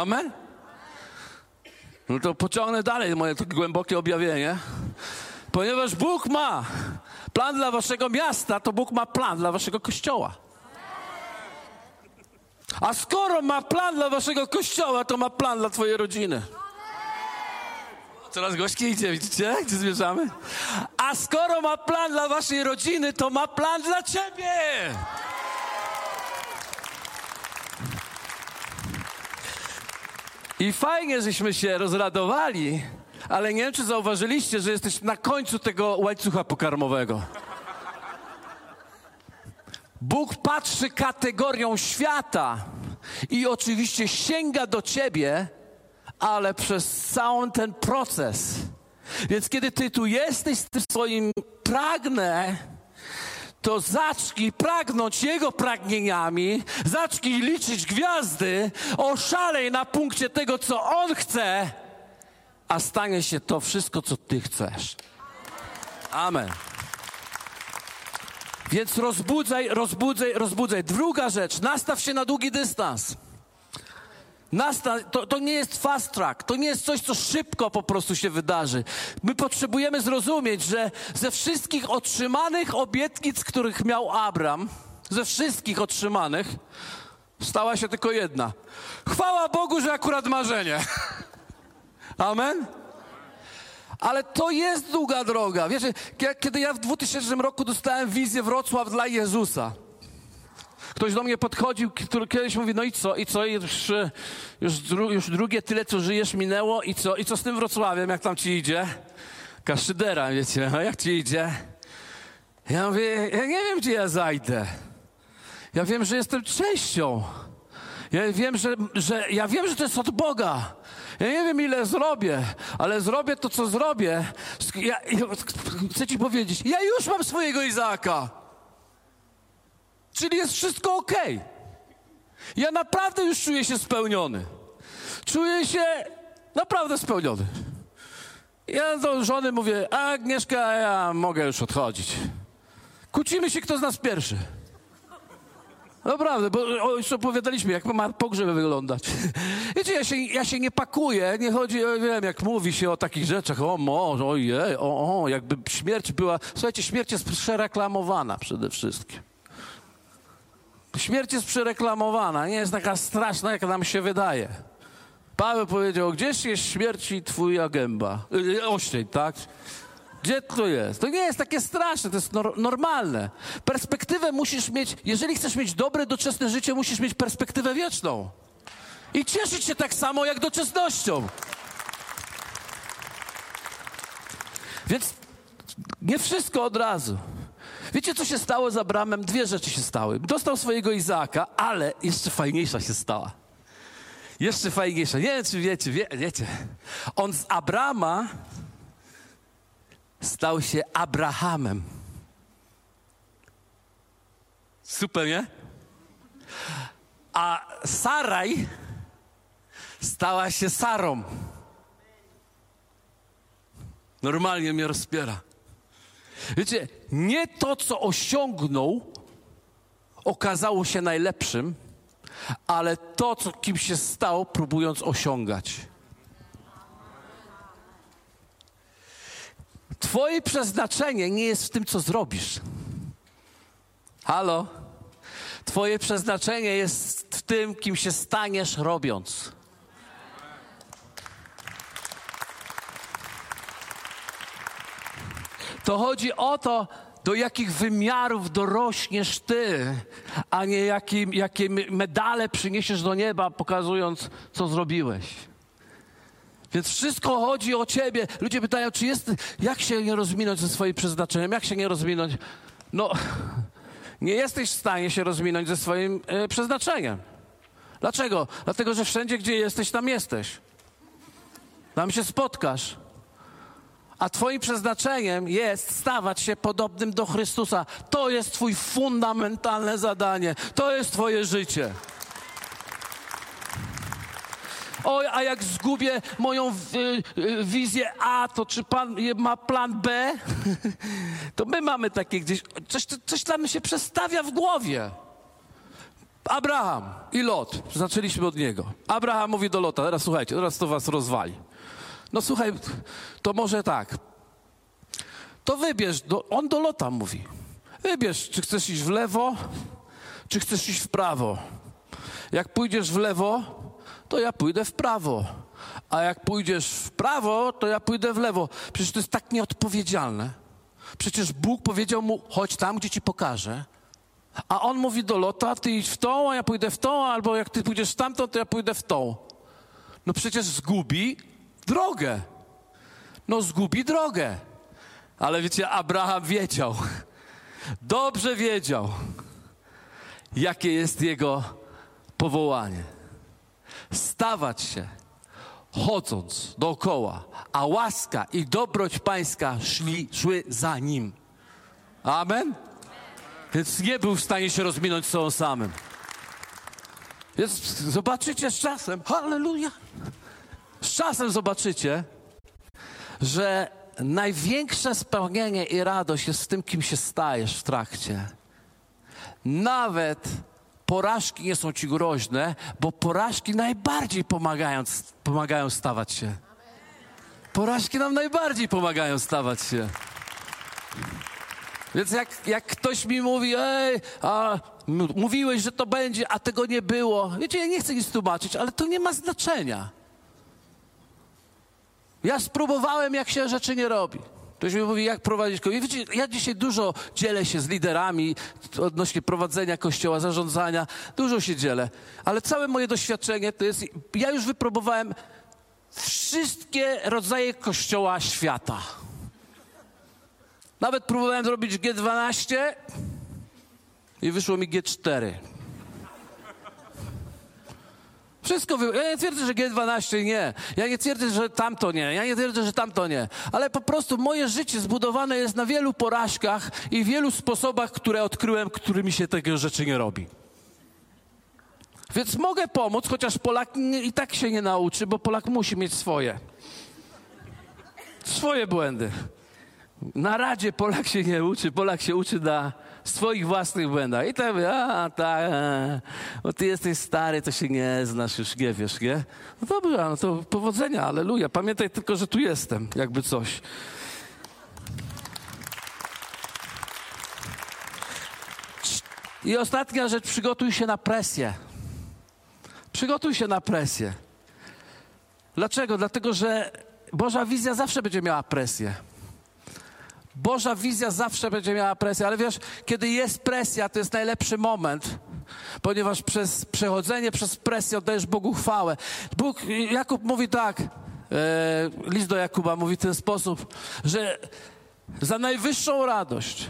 S2: Amen? No to pociągnę dalej moje głębokie objawienie. Ponieważ Bóg ma plan dla waszego miasta, to Bóg ma plan dla waszego kościoła. A skoro ma plan dla waszego kościoła, to ma plan dla twojej rodziny. Coraz gorzkie idzie, widzicie, gdzie zmierzamy? A skoro ma plan dla waszej rodziny, to ma plan dla ciebie. I fajnie, żeśmy się rozradowali, ale nie wiem, czy zauważyliście, że jesteś na końcu tego łańcucha pokarmowego. Bóg patrzy kategorią świata i oczywiście sięga do ciebie ale przez cały ten proces Więc kiedy ty tu jesteś z tym swoim pragnę, to zacznij pragnąć Jego pragnieniami, zacznij liczyć gwiazdy, oszalej na punkcie tego, co On chce, a stanie się to wszystko, co Ty chcesz. Amen. Więc rozbudzaj, rozbudzaj, rozbudzaj. Druga rzecz, nastaw się na długi dystans. To, to nie jest fast track, to nie jest coś, co szybko po prostu się wydarzy. My potrzebujemy zrozumieć, że ze wszystkich otrzymanych obietnic, których miał Abram, ze wszystkich otrzymanych, stała się tylko jedna. Chwała Bogu, że akurat marzenie. <laughs> Amen? Ale to jest długa droga. Wiecie, kiedy ja w 2000 roku dostałem wizję Wrocław dla Jezusa, Ktoś do mnie podchodził, który kiedyś mówi, no i co, i co, już, już, dru, już drugie tyle, co żyjesz, minęło, i co, i co z tym Wrocławiem, jak tam ci idzie? Kaszydera, wiecie, no jak ci idzie? Ja mówię, ja nie wiem, gdzie ja zajdę. Ja wiem, że jestem częścią. Ja wiem, że, że, ja wiem, że to jest od Boga. Ja nie wiem, ile zrobię, ale zrobię to, co zrobię. Ja, ja, chcę ci powiedzieć, ja już mam swojego Izaaka. Czyli jest wszystko ok. Ja naprawdę już czuję się spełniony. Czuję się naprawdę spełniony. Ja do żony mówię, a Agnieszka, ja mogę już odchodzić. Kłócimy się, kto z nas pierwszy. Naprawdę, bo już opowiadaliśmy, jak ma pogrzeb wyglądać. <laughs> Wiecie, ja się, ja się nie pakuję, nie chodzi, o, wiem, jak mówi się o takich rzeczach, o może, ojej, o, o, jakby śmierć była... Słuchajcie, śmierć jest przereklamowana przede wszystkim. Śmierć jest przereklamowana, nie jest taka straszna, jak nam się wydaje. Paweł powiedział, gdzieś jest śmierci twoja gęba, yy, oścień, tak? Gdzie to jest? To nie jest takie straszne, to jest nor normalne. Perspektywę musisz mieć, jeżeli chcesz mieć dobre, doczesne życie, musisz mieć perspektywę wieczną. I cieszyć się tak samo jak doczesnością. Więc nie wszystko od razu. Wiecie, co się stało z Abramem? Dwie rzeczy się stały. Dostał swojego Izaaka, ale jeszcze fajniejsza się stała. Jeszcze fajniejsza. Nie wiem, czy wiecie, wie, wiecie. On z Abrama stał się Abrahamem. Super, nie? A Saraj stała się Sarą. Normalnie mnie rozpiera. Wiecie, nie to, co osiągnął, okazało się najlepszym, ale to, co, kim się stał, próbując osiągać. Twoje przeznaczenie nie jest w tym, co zrobisz. Halo? Twoje przeznaczenie jest w tym, kim się staniesz robiąc. To chodzi o to, do jakich wymiarów dorośniesz ty, a nie jakie, jakie medale przyniesiesz do nieba, pokazując, co zrobiłeś. Więc wszystko chodzi o ciebie. Ludzie pytają, czy jest, jak się nie rozwinąć ze swoim przeznaczeniem, jak się nie rozwinąć. No, nie jesteś w stanie się rozwinąć ze swoim e, przeznaczeniem. Dlaczego? Dlatego, że wszędzie, gdzie jesteś, tam jesteś. Tam się spotkasz. A Twoim przeznaczeniem jest stawać się podobnym do Chrystusa. To jest Twój fundamentalne zadanie. To jest Twoje życie. Oj, a jak zgubię moją y, y, wizję A, to czy Pan ma plan B? <laughs> to my mamy takie gdzieś, coś, coś tam się przestawia w głowie. Abraham i Lot, zaczęliśmy od niego. Abraham mówi do Lota, teraz słuchajcie, teraz to was rozwali. No słuchaj, to może tak. To wybierz, do, on do lota mówi. Wybierz, czy chcesz iść w lewo, czy chcesz iść w prawo. Jak pójdziesz w lewo, to ja pójdę w prawo. A jak pójdziesz w prawo, to ja pójdę w lewo. Przecież to jest tak nieodpowiedzialne. Przecież Bóg powiedział mu, chodź tam, gdzie ci pokażę. A on mówi do lota, ty idź w tą, a ja pójdę w tą, albo jak ty pójdziesz w tamtą, to ja pójdę w tą. No przecież zgubi drogę. No zgubi drogę. Ale wiecie, Abraham wiedział, dobrze wiedział, jakie jest jego powołanie. Stawać się chodząc dookoła, a łaska i dobroć pańska szli, szły za nim. Amen? Więc nie był w stanie się rozminąć z sobą samym. Więc zobaczycie z czasem, halleluja, z czasem zobaczycie, że największe spełnienie i radość jest w tym, kim się stajesz w trakcie. Nawet porażki nie są ci groźne, bo porażki najbardziej pomagają, pomagają stawać się. Porażki nam najbardziej pomagają stawać się. Więc jak, jak ktoś mi mówi, ej, a mówiłeś, że to będzie, a tego nie było. Wiecie, ja nie chcę nic tłumaczyć, ale to nie ma znaczenia. Ja spróbowałem, jak się rzeczy nie robi. Ktoś mi mówi, jak prowadzić kościół. Wiecie, ja dzisiaj dużo dzielę się z liderami odnośnie prowadzenia kościoła, zarządzania. Dużo się dzielę. Ale całe moje doświadczenie to jest, ja już wypróbowałem wszystkie rodzaje kościoła świata. Nawet próbowałem zrobić G12 i wyszło mi G4. Wszystko wy... Ja nie twierdzę, że G12 nie. Ja nie twierdzę, że tamto nie. Ja nie twierdzę, że tamto nie. Ale po prostu moje życie zbudowane jest na wielu porażkach i wielu sposobach, które odkryłem, którymi się tego rzeczy nie robi. Więc mogę pomóc, chociaż Polak i tak się nie nauczy, bo Polak musi mieć swoje. Swoje błędy. Na radzie Polak się nie uczy, Polak się uczy na swoich własnych błędach. I tak, a tak, bo ty jesteś stary, to się nie znasz, już nie wiesz, nie? No dobra, no to powodzenia, aleluja. Pamiętaj tylko, że tu jestem, jakby coś. I ostatnia rzecz, przygotuj się na presję. Przygotuj się na presję. Dlaczego? Dlatego, że Boża wizja zawsze będzie miała presję. Boża wizja zawsze będzie miała presję, ale wiesz, kiedy jest presja, to jest najlepszy moment, ponieważ przez przechodzenie przez presję oddajesz Bogu chwałę. Bóg, Jakub mówi tak, e, list do Jakuba mówi w ten sposób, że za najwyższą radość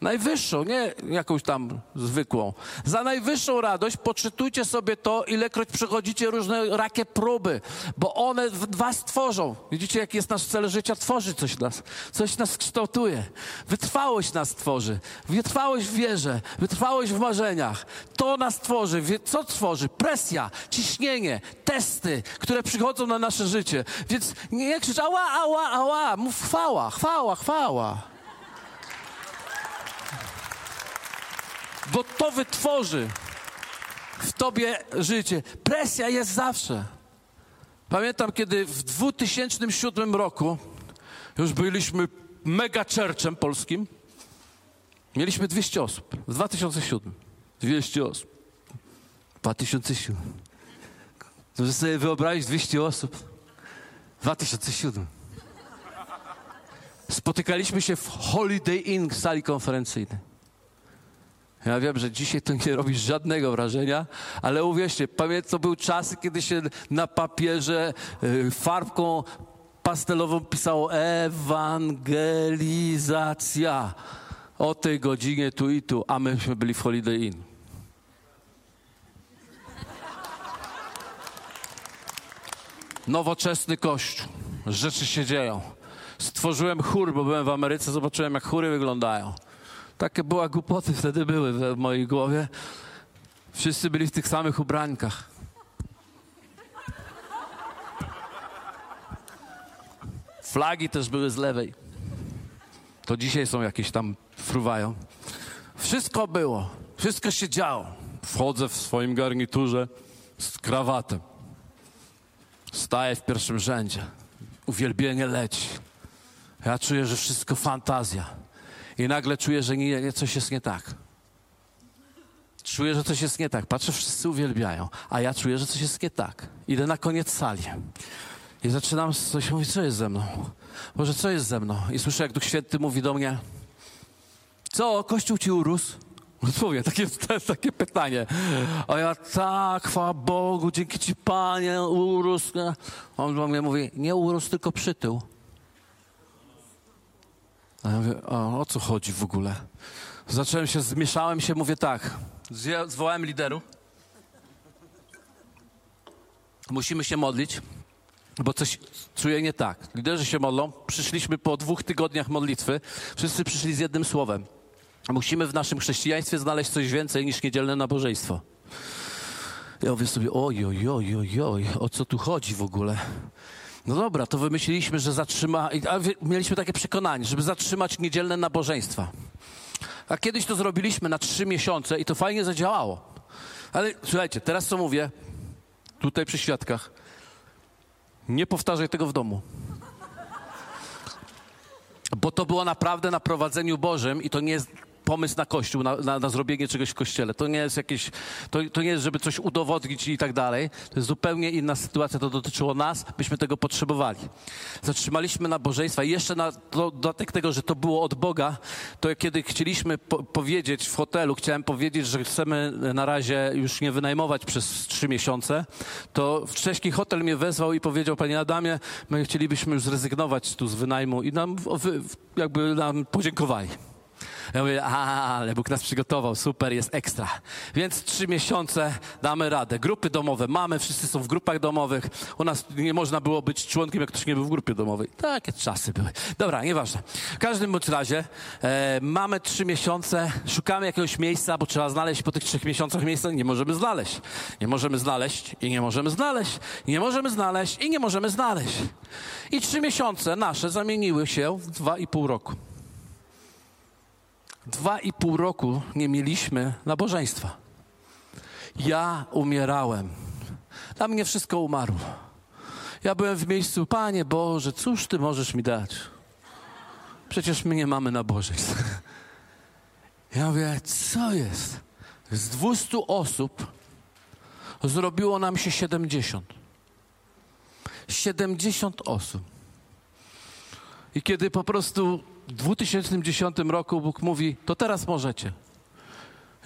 S2: Najwyższą, nie jakąś tam zwykłą. Za najwyższą radość poczytujcie sobie to, ilekroć przechodzicie różne rakie próby, bo one was tworzą. Widzicie, jaki jest nasz cel życia? Tworzy coś nas. Coś nas kształtuje. Wytrwałość nas tworzy. Wytrwałość w wierze. Wytrwałość w marzeniach. To nas tworzy. Co tworzy? Presja, ciśnienie, testy, które przychodzą na nasze życie. Więc nie krzycz ała, ała, ała. Mów chwała, chwała, chwała. Bo to wytworzy w tobie życie. Presja jest zawsze. Pamiętam, kiedy w 2007 roku już byliśmy mega churchem polskim. Mieliśmy 200 osób. W 2007. 200 osób. 2007. Możesz sobie wyobrazić 200 osób. 2007. Spotykaliśmy się w Holiday Inn sali konferencyjnej. Ja wiem, że dzisiaj to nie robi żadnego wrażenia, ale uwierzcie, pamiętam, to były czasy, kiedy się na papierze y, farbką pastelową pisało ewangelizacja o tej godzinie tu i tu, a myśmy byli w Holiday Inn. Nowoczesny kościół. Rzeczy się dzieją. Stworzyłem chór, bo byłem w Ameryce, zobaczyłem, jak chóry wyglądają. Takie była głupoty wtedy były w mojej głowie. Wszyscy byli w tych samych ubrankach. Flagi też były z lewej. To dzisiaj są jakieś tam fruwają. Wszystko było. Wszystko się działo. Wchodzę w swoim garniturze z krawatem. Staję w pierwszym rzędzie. Uwielbienie leci. Ja czuję, że wszystko fantazja. I nagle czuję, że nie, coś jest nie tak. Czuję, że coś jest nie tak. Patrzę, wszyscy uwielbiają, a ja czuję, że coś jest nie tak. Idę na koniec sali. I zaczynam coś mówić, co jest ze mną? Boże, co jest ze mną? I słyszę, jak Duch Święty mówi do mnie, co, Kościół ci urósł? Dosłownie, takie, <laughs> takie pytanie. A ja tak, chwała Bogu, dzięki Ci Panie, urósł. On do mnie mówi, nie urósł, tylko przytył. A ja mówię, o, o co chodzi w ogóle? Zacząłem się, zmieszałem się, mówię tak, zwołałem liderów. Musimy się modlić. bo coś czuję nie tak. Liderzy się modlą, przyszliśmy po dwóch tygodniach modlitwy, wszyscy przyszli z jednym słowem. Musimy w naszym chrześcijaństwie znaleźć coś więcej niż niedzielne nabożeństwo. Ja mówię sobie, oj, oj, oj, oj, oj, o co tu chodzi w ogóle? No dobra, to wymyśliliśmy, że zatrzyma, mieliśmy takie przekonanie, żeby zatrzymać niedzielne nabożeństwa. A kiedyś to zrobiliśmy na trzy miesiące i to fajnie zadziałało. Ale słuchajcie, teraz co mówię, tutaj przy świadkach, nie powtarzaj tego w domu. Bo to było naprawdę na prowadzeniu Bożym i to nie jest pomysł na kościół, na, na, na, zrobienie czegoś w kościele. To nie jest jakieś, to, to nie jest, żeby coś udowodnić i tak dalej. To jest zupełnie inna sytuacja, to dotyczyło nas, byśmy tego potrzebowali. Zatrzymaliśmy nabożeństwa i jeszcze na dodatek tego, że to było od Boga, to kiedy chcieliśmy po, powiedzieć w hotelu, chciałem powiedzieć, że chcemy na razie już nie wynajmować przez trzy miesiące, to wcześniej hotel mnie wezwał i powiedział, panie Adamie, my chcielibyśmy już zrezygnować tu z wynajmu i nam jakby nam podziękowali. Ja mówię, a, ale Bóg nas przygotował, super, jest ekstra. Więc trzy miesiące damy radę. Grupy domowe mamy, wszyscy są w grupach domowych. U nas nie można było być członkiem, jak ktoś nie był w grupie domowej. Takie czasy były. Dobra, nieważne. W każdym bądź razie e, mamy trzy miesiące, szukamy jakiegoś miejsca, bo trzeba znaleźć po tych trzech miesiącach miejsca. Nie możemy znaleźć. Nie możemy znaleźć i nie możemy znaleźć. Nie możemy znaleźć i nie możemy znaleźć. I trzy miesiące nasze zamieniły się w dwa i pół roku. Dwa i pół roku nie mieliśmy nabożeństwa. Ja umierałem. Dla mnie wszystko umarło. Ja byłem w miejscu, Panie Boże, cóż Ty możesz mi dać? Przecież my nie mamy nabożeństw. Ja mówię, co jest? Z 200 osób zrobiło nam się 70. 70 osób. I kiedy po prostu 2010 roku Bóg mówi, to teraz możecie.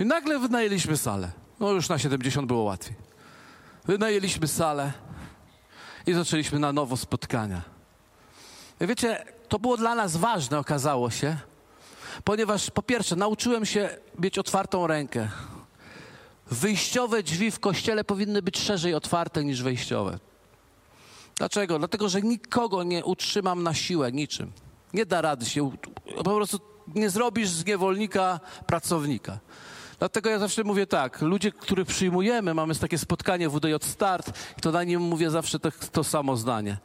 S2: I nagle wynajęliśmy salę. No już na 70 było łatwiej. Wynajęliśmy salę i zaczęliśmy na nowo spotkania. I wiecie, to było dla nas ważne, okazało się, ponieważ po pierwsze nauczyłem się mieć otwartą rękę. Wyjściowe drzwi w kościele powinny być szerzej otwarte niż wejściowe. Dlaczego? Dlatego, że nikogo nie utrzymam na siłę niczym. Nie da rady się, po prostu nie zrobisz z niewolnika pracownika. Dlatego ja zawsze mówię tak, ludzie, których przyjmujemy, mamy takie spotkanie WDJ Start i to na nim mówię zawsze to, to samo zdanie.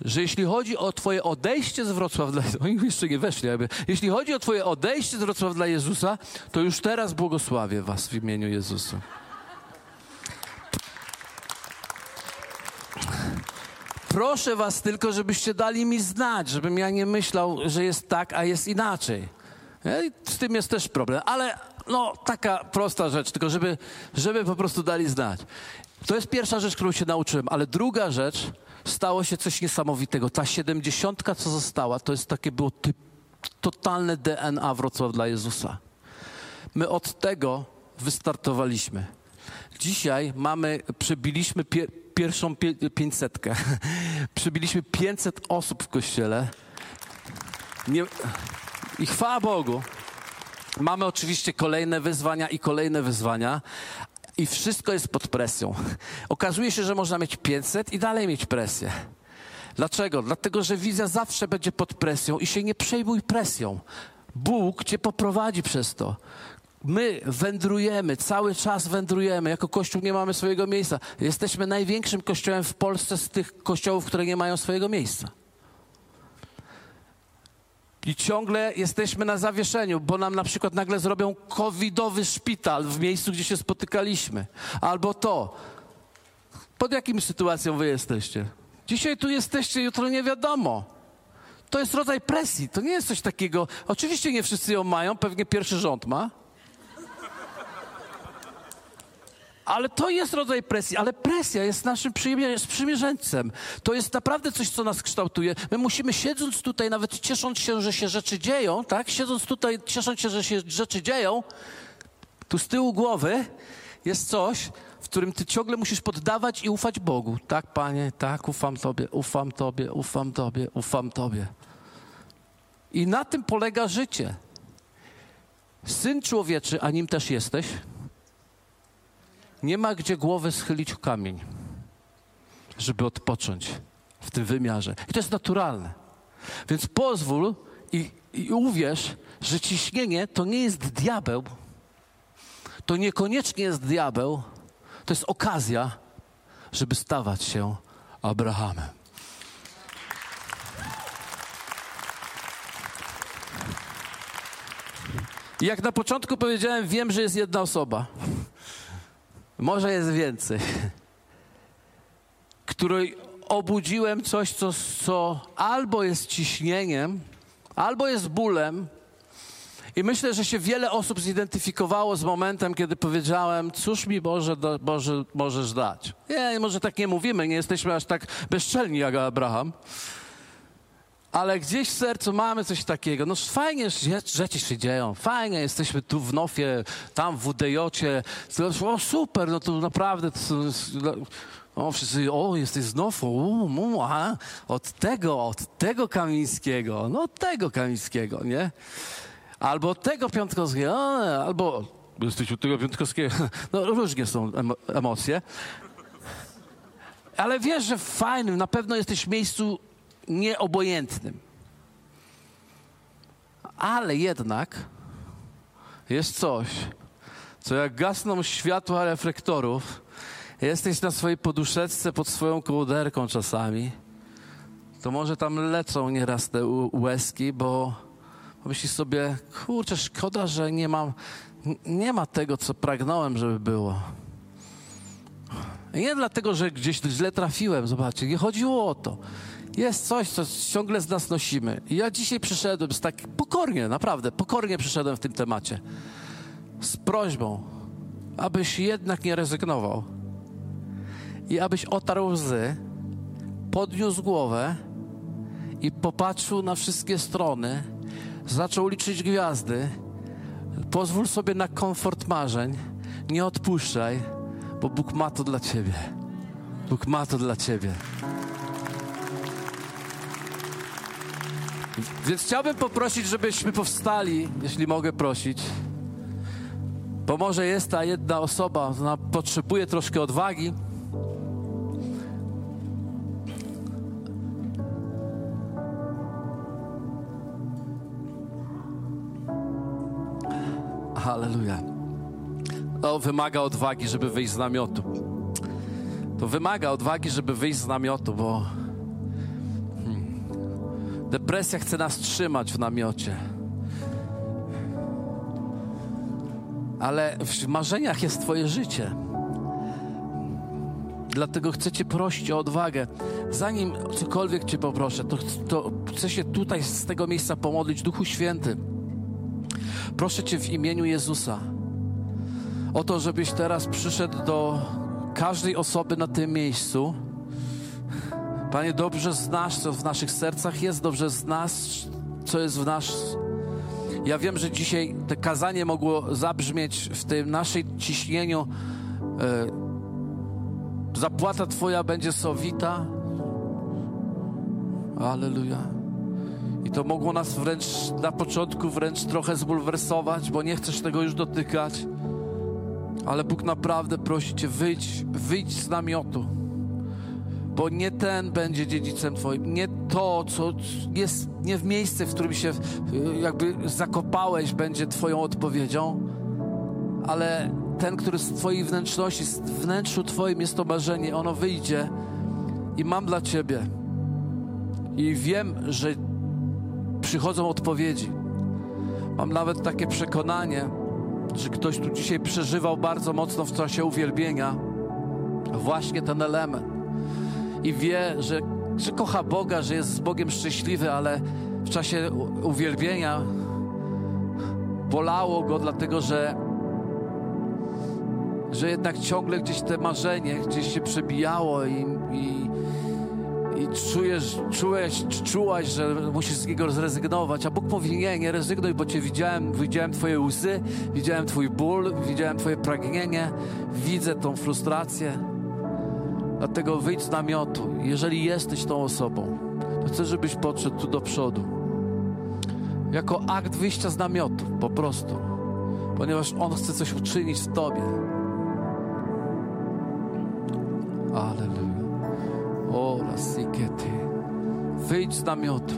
S2: Że jeśli chodzi o twoje odejście z Wrocław dla <laughs> oni jeszcze nie weszli, jakby. jeśli chodzi o twoje odejście z Wrocław dla Jezusa, to już teraz błogosławię was w imieniu Jezusa. Proszę was tylko, żebyście dali mi znać, żebym ja nie myślał, że jest tak, a jest inaczej. Z tym jest też problem, ale no taka prosta rzecz, tylko żeby, żeby po prostu dali znać. To jest pierwsza rzecz, którą się nauczyłem, ale druga rzecz, stało się coś niesamowitego. Ta siedemdziesiątka, co została, to jest takie było typ, totalne DNA Wrocław dla Jezusa. My od tego wystartowaliśmy. Dzisiaj mamy, przebiliśmy pier pierwszą pięćsetkę. <laughs> Przybiliśmy 500 osób w kościele. Nie... I chwała Bogu. Mamy oczywiście kolejne wyzwania i kolejne wyzwania. I wszystko jest pod presją. Okazuje się, że można mieć 500 i dalej mieć presję. Dlaczego? Dlatego, że wizja zawsze będzie pod presją i się nie przejmuj presją. Bóg cię poprowadzi przez to. My wędrujemy, cały czas wędrujemy. Jako Kościół nie mamy swojego miejsca. Jesteśmy największym kościołem w Polsce z tych kościołów, które nie mają swojego miejsca. I ciągle jesteśmy na zawieszeniu, bo nam na przykład nagle zrobią covidowy szpital w miejscu, gdzie się spotykaliśmy. Albo to. Pod jakim sytuacją wy jesteście? Dzisiaj tu jesteście, jutro nie wiadomo. To jest rodzaj presji. To nie jest coś takiego. Oczywiście nie wszyscy ją mają, pewnie pierwszy rząd ma. Ale to jest rodzaj presji, ale presja jest naszym sprzymierzeńcem. To jest naprawdę coś, co nas kształtuje. My musimy siedząc tutaj, nawet ciesząc się, że się rzeczy dzieją, tak? Siedząc tutaj, ciesząc się, że się rzeczy dzieją, tu z tyłu głowy jest coś, w którym ty ciągle musisz poddawać i ufać Bogu. Tak, Panie, tak, ufam Tobie, ufam Tobie, ufam Tobie, ufam Tobie. I na tym polega życie. Syn człowieczy, a nim też jesteś, nie ma gdzie głowy schylić w kamień, żeby odpocząć. w tym wymiarze. I to jest naturalne. Więc pozwól i, i uwierz, że ciśnienie to nie jest diabeł, to niekoniecznie jest diabeł, to jest okazja, żeby stawać się Abrahamem. I jak na początku powiedziałem, wiem, że jest jedna osoba. Może jest więcej. Której obudziłem coś, co, co albo jest ciśnieniem, albo jest bólem. I myślę, że się wiele osób zidentyfikowało z momentem, kiedy powiedziałem, cóż mi Boże, do, Boże możesz dać. Nie, może tak nie mówimy, nie jesteśmy aż tak bezczelni jak Abraham. Ale gdzieś w sercu mamy coś takiego. No fajnie, że rzeczy się dzieją. Fajnie, jesteśmy tu w Nofie, tam w Udejocie. O super, no to naprawdę... To, no, o, wszyscy, o, jesteś z Nofu, a, od tego, od tego Kamińskiego, no od tego Kamińskiego, nie? Albo od tego Piątkowskiego, albo jesteś od tego Piątkowskiego. <laughs> No różnie są emocje. Ale wiesz, że fajnym, na pewno jesteś w miejscu nieobojętnym. Ale jednak jest coś, co jak gasną światła reflektorów, jesteś na swojej poduszeczce pod swoją kołderką czasami, to może tam lecą nieraz te łezki, bo myślisz sobie, kurczę, szkoda, że nie mam, nie ma tego, co pragnąłem, żeby było. Nie dlatego, że gdzieś źle trafiłem, zobaczcie, nie chodziło o to. Jest coś, co ciągle z nas nosimy. I ja dzisiaj przyszedłem z tak pokornie, naprawdę, pokornie przyszedłem w tym temacie. Z prośbą, abyś jednak nie rezygnował. I abyś otarł łzy, podniósł głowę i popatrzył na wszystkie strony, zaczął liczyć gwiazdy, pozwól sobie na komfort marzeń, nie odpuszczaj, bo Bóg ma to dla ciebie. Bóg ma to dla ciebie. Więc chciałbym poprosić, żebyśmy powstali, jeśli mogę prosić. Bo może jest ta jedna osoba, ona potrzebuje troszkę odwagi. Halleluja. To wymaga odwagi, żeby wyjść z namiotu. To wymaga odwagi, żeby wyjść z namiotu, bo Depresja chce nas trzymać w namiocie. Ale w marzeniach jest Twoje życie. Dlatego chcę Cię prosić o odwagę. Zanim cokolwiek Cię poproszę, to, to chcę się tutaj z tego miejsca pomodlić, Duchu Święty. Proszę Cię w imieniu Jezusa o to, żebyś teraz przyszedł do każdej osoby na tym miejscu Panie, dobrze znasz, co w naszych sercach jest, dobrze znasz, co jest w nas. Ja wiem, że dzisiaj to kazanie mogło zabrzmieć w tym naszej ciśnieniu. E, zapłata Twoja będzie sowita. Aleluja. I to mogło nas wręcz na początku wręcz trochę zbulwersować, bo nie chcesz tego już dotykać. Ale Bóg naprawdę prosi Cię, wyjdź, wyjdź z namiotu bo nie ten będzie dziedzicem Twoim, nie to, co jest, nie w miejsce, w którym się jakby zakopałeś, będzie Twoją odpowiedzią, ale ten, który z Twojej wnętrzności, z wnętrzu Twoim jest to marzenie, ono wyjdzie i mam dla Ciebie. I wiem, że przychodzą odpowiedzi. Mam nawet takie przekonanie, że ktoś tu dzisiaj przeżywał bardzo mocno w czasie uwielbienia właśnie ten element i wie, że, że kocha Boga, że jest z Bogiem szczęśliwy, ale w czasie uwielbienia bolało go, dlatego że, że jednak ciągle gdzieś te marzenie gdzieś się przebijało i, i, i czujesz, czułeś, czułaś, że musisz z niego zrezygnować, a Bóg mówi, nie, nie rezygnuj, bo Cię widziałem, widziałem Twoje łzy, widziałem Twój ból, widziałem Twoje pragnienie, widzę tą frustrację. Dlatego wyjdź z namiotu. Jeżeli jesteś tą osobą, to chcę, żebyś podszedł tu do przodu. Jako akt wyjścia z namiotu, po prostu. Ponieważ On chce coś uczynić w Tobie. Aleluja. O, la Wyjdź z namiotu.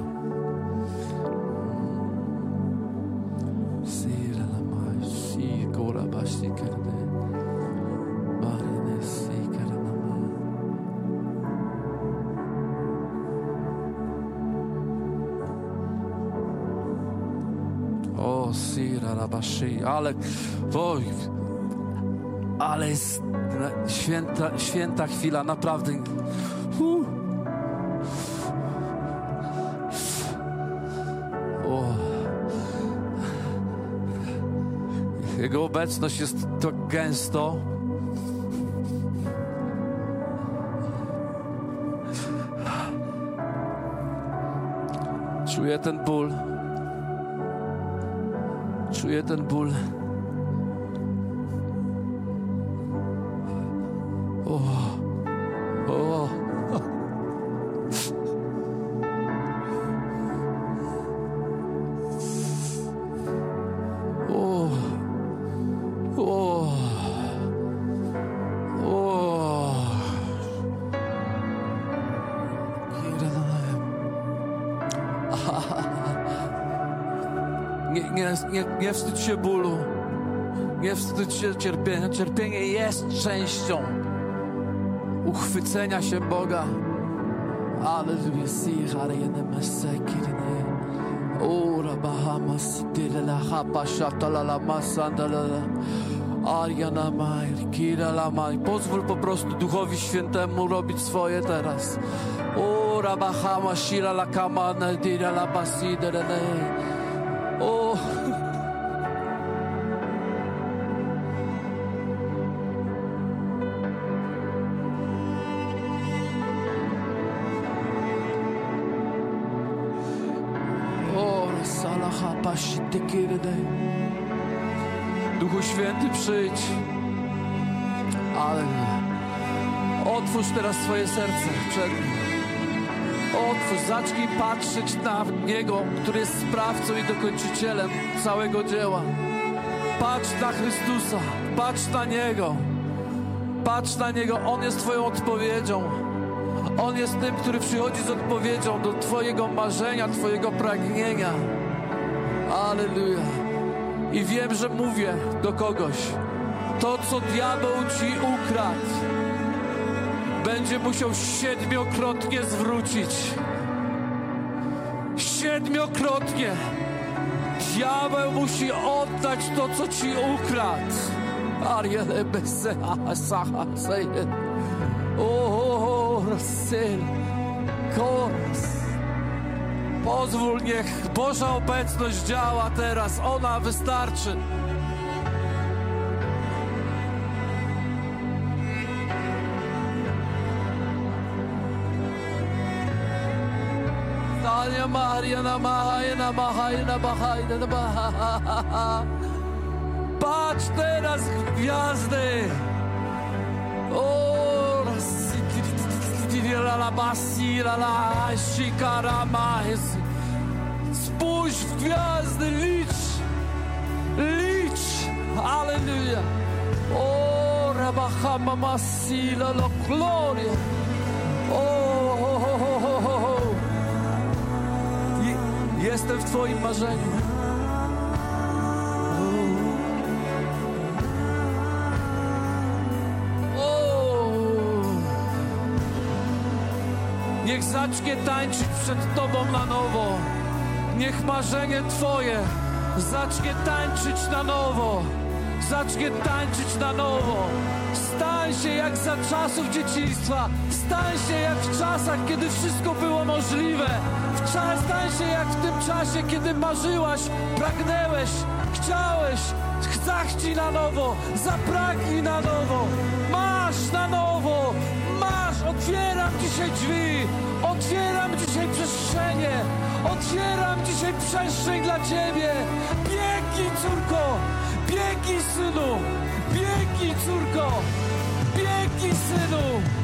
S2: O, rabashi, ale oj, ale jest święta, święta chwila, naprawdę. Uh. Jego obecność jest tak gęsto. Czuję ten ból. Czuję ten ból. Nie, nie, wstydź się bólu. Nie wstydź się cierpienia. Cierpienie jest częścią uchwycenia się Boga. Aleluja. Siharene mesekirine. Ora bahamas la hapa shatalala masandalala. Ariana Majer, Kira Lamaj. Pozwól po prostu Duchowi Świętemu robić swoje teraz. Ora bahama shira la kamana dira la. Przed nim. Otwórz, zacznij patrzeć na Niego, który jest sprawcą i dokończycielem całego dzieła. Patrz na Chrystusa, patrz na Niego. Patrz na Niego, On jest Twoją odpowiedzią. On jest tym, który przychodzi z odpowiedzią do Twojego marzenia, Twojego pragnienia. Aleluja. I wiem, że mówię do kogoś. To, co diabeł Ci ukradł, będzie musiał siedmiokrotnie zwrócić. Siedmiokrotnie. Diabeł musi oddać to, co ci ukradł. Ariele bese saha. O, syn, koras. Pozwól, niech Boża obecność działa teraz. Ona wystarczy. Teraz w gwiazdy. O, la la basira la shikara mahis. Spójrz w gwiazdy, licz, licz. Aleluja. O, rabachama masila la gloria. O, Jestem w Twoim marzeniu. Niech zacznie tańczyć przed Tobą na nowo. Niech marzenie Twoje zacznie tańczyć na nowo. Zacznie tańczyć na nowo. Stań się jak za czasów dzieciństwa. Stań się jak w czasach, kiedy wszystko było możliwe. Czas, stań się jak w tym czasie, kiedy marzyłaś, pragnęłeś, chciałeś. Zachci na nowo, zapragnij na nowo. Masz na nowo, masz. Otwieram dzisiaj drzwi. Otwieram dzisiaj przestrzenie. Otwieram dzisiaj przestrzeń dla Ciebie. Biegnij, córko. Biegnij, synu. Biegnij, córko. Biegnij, synu.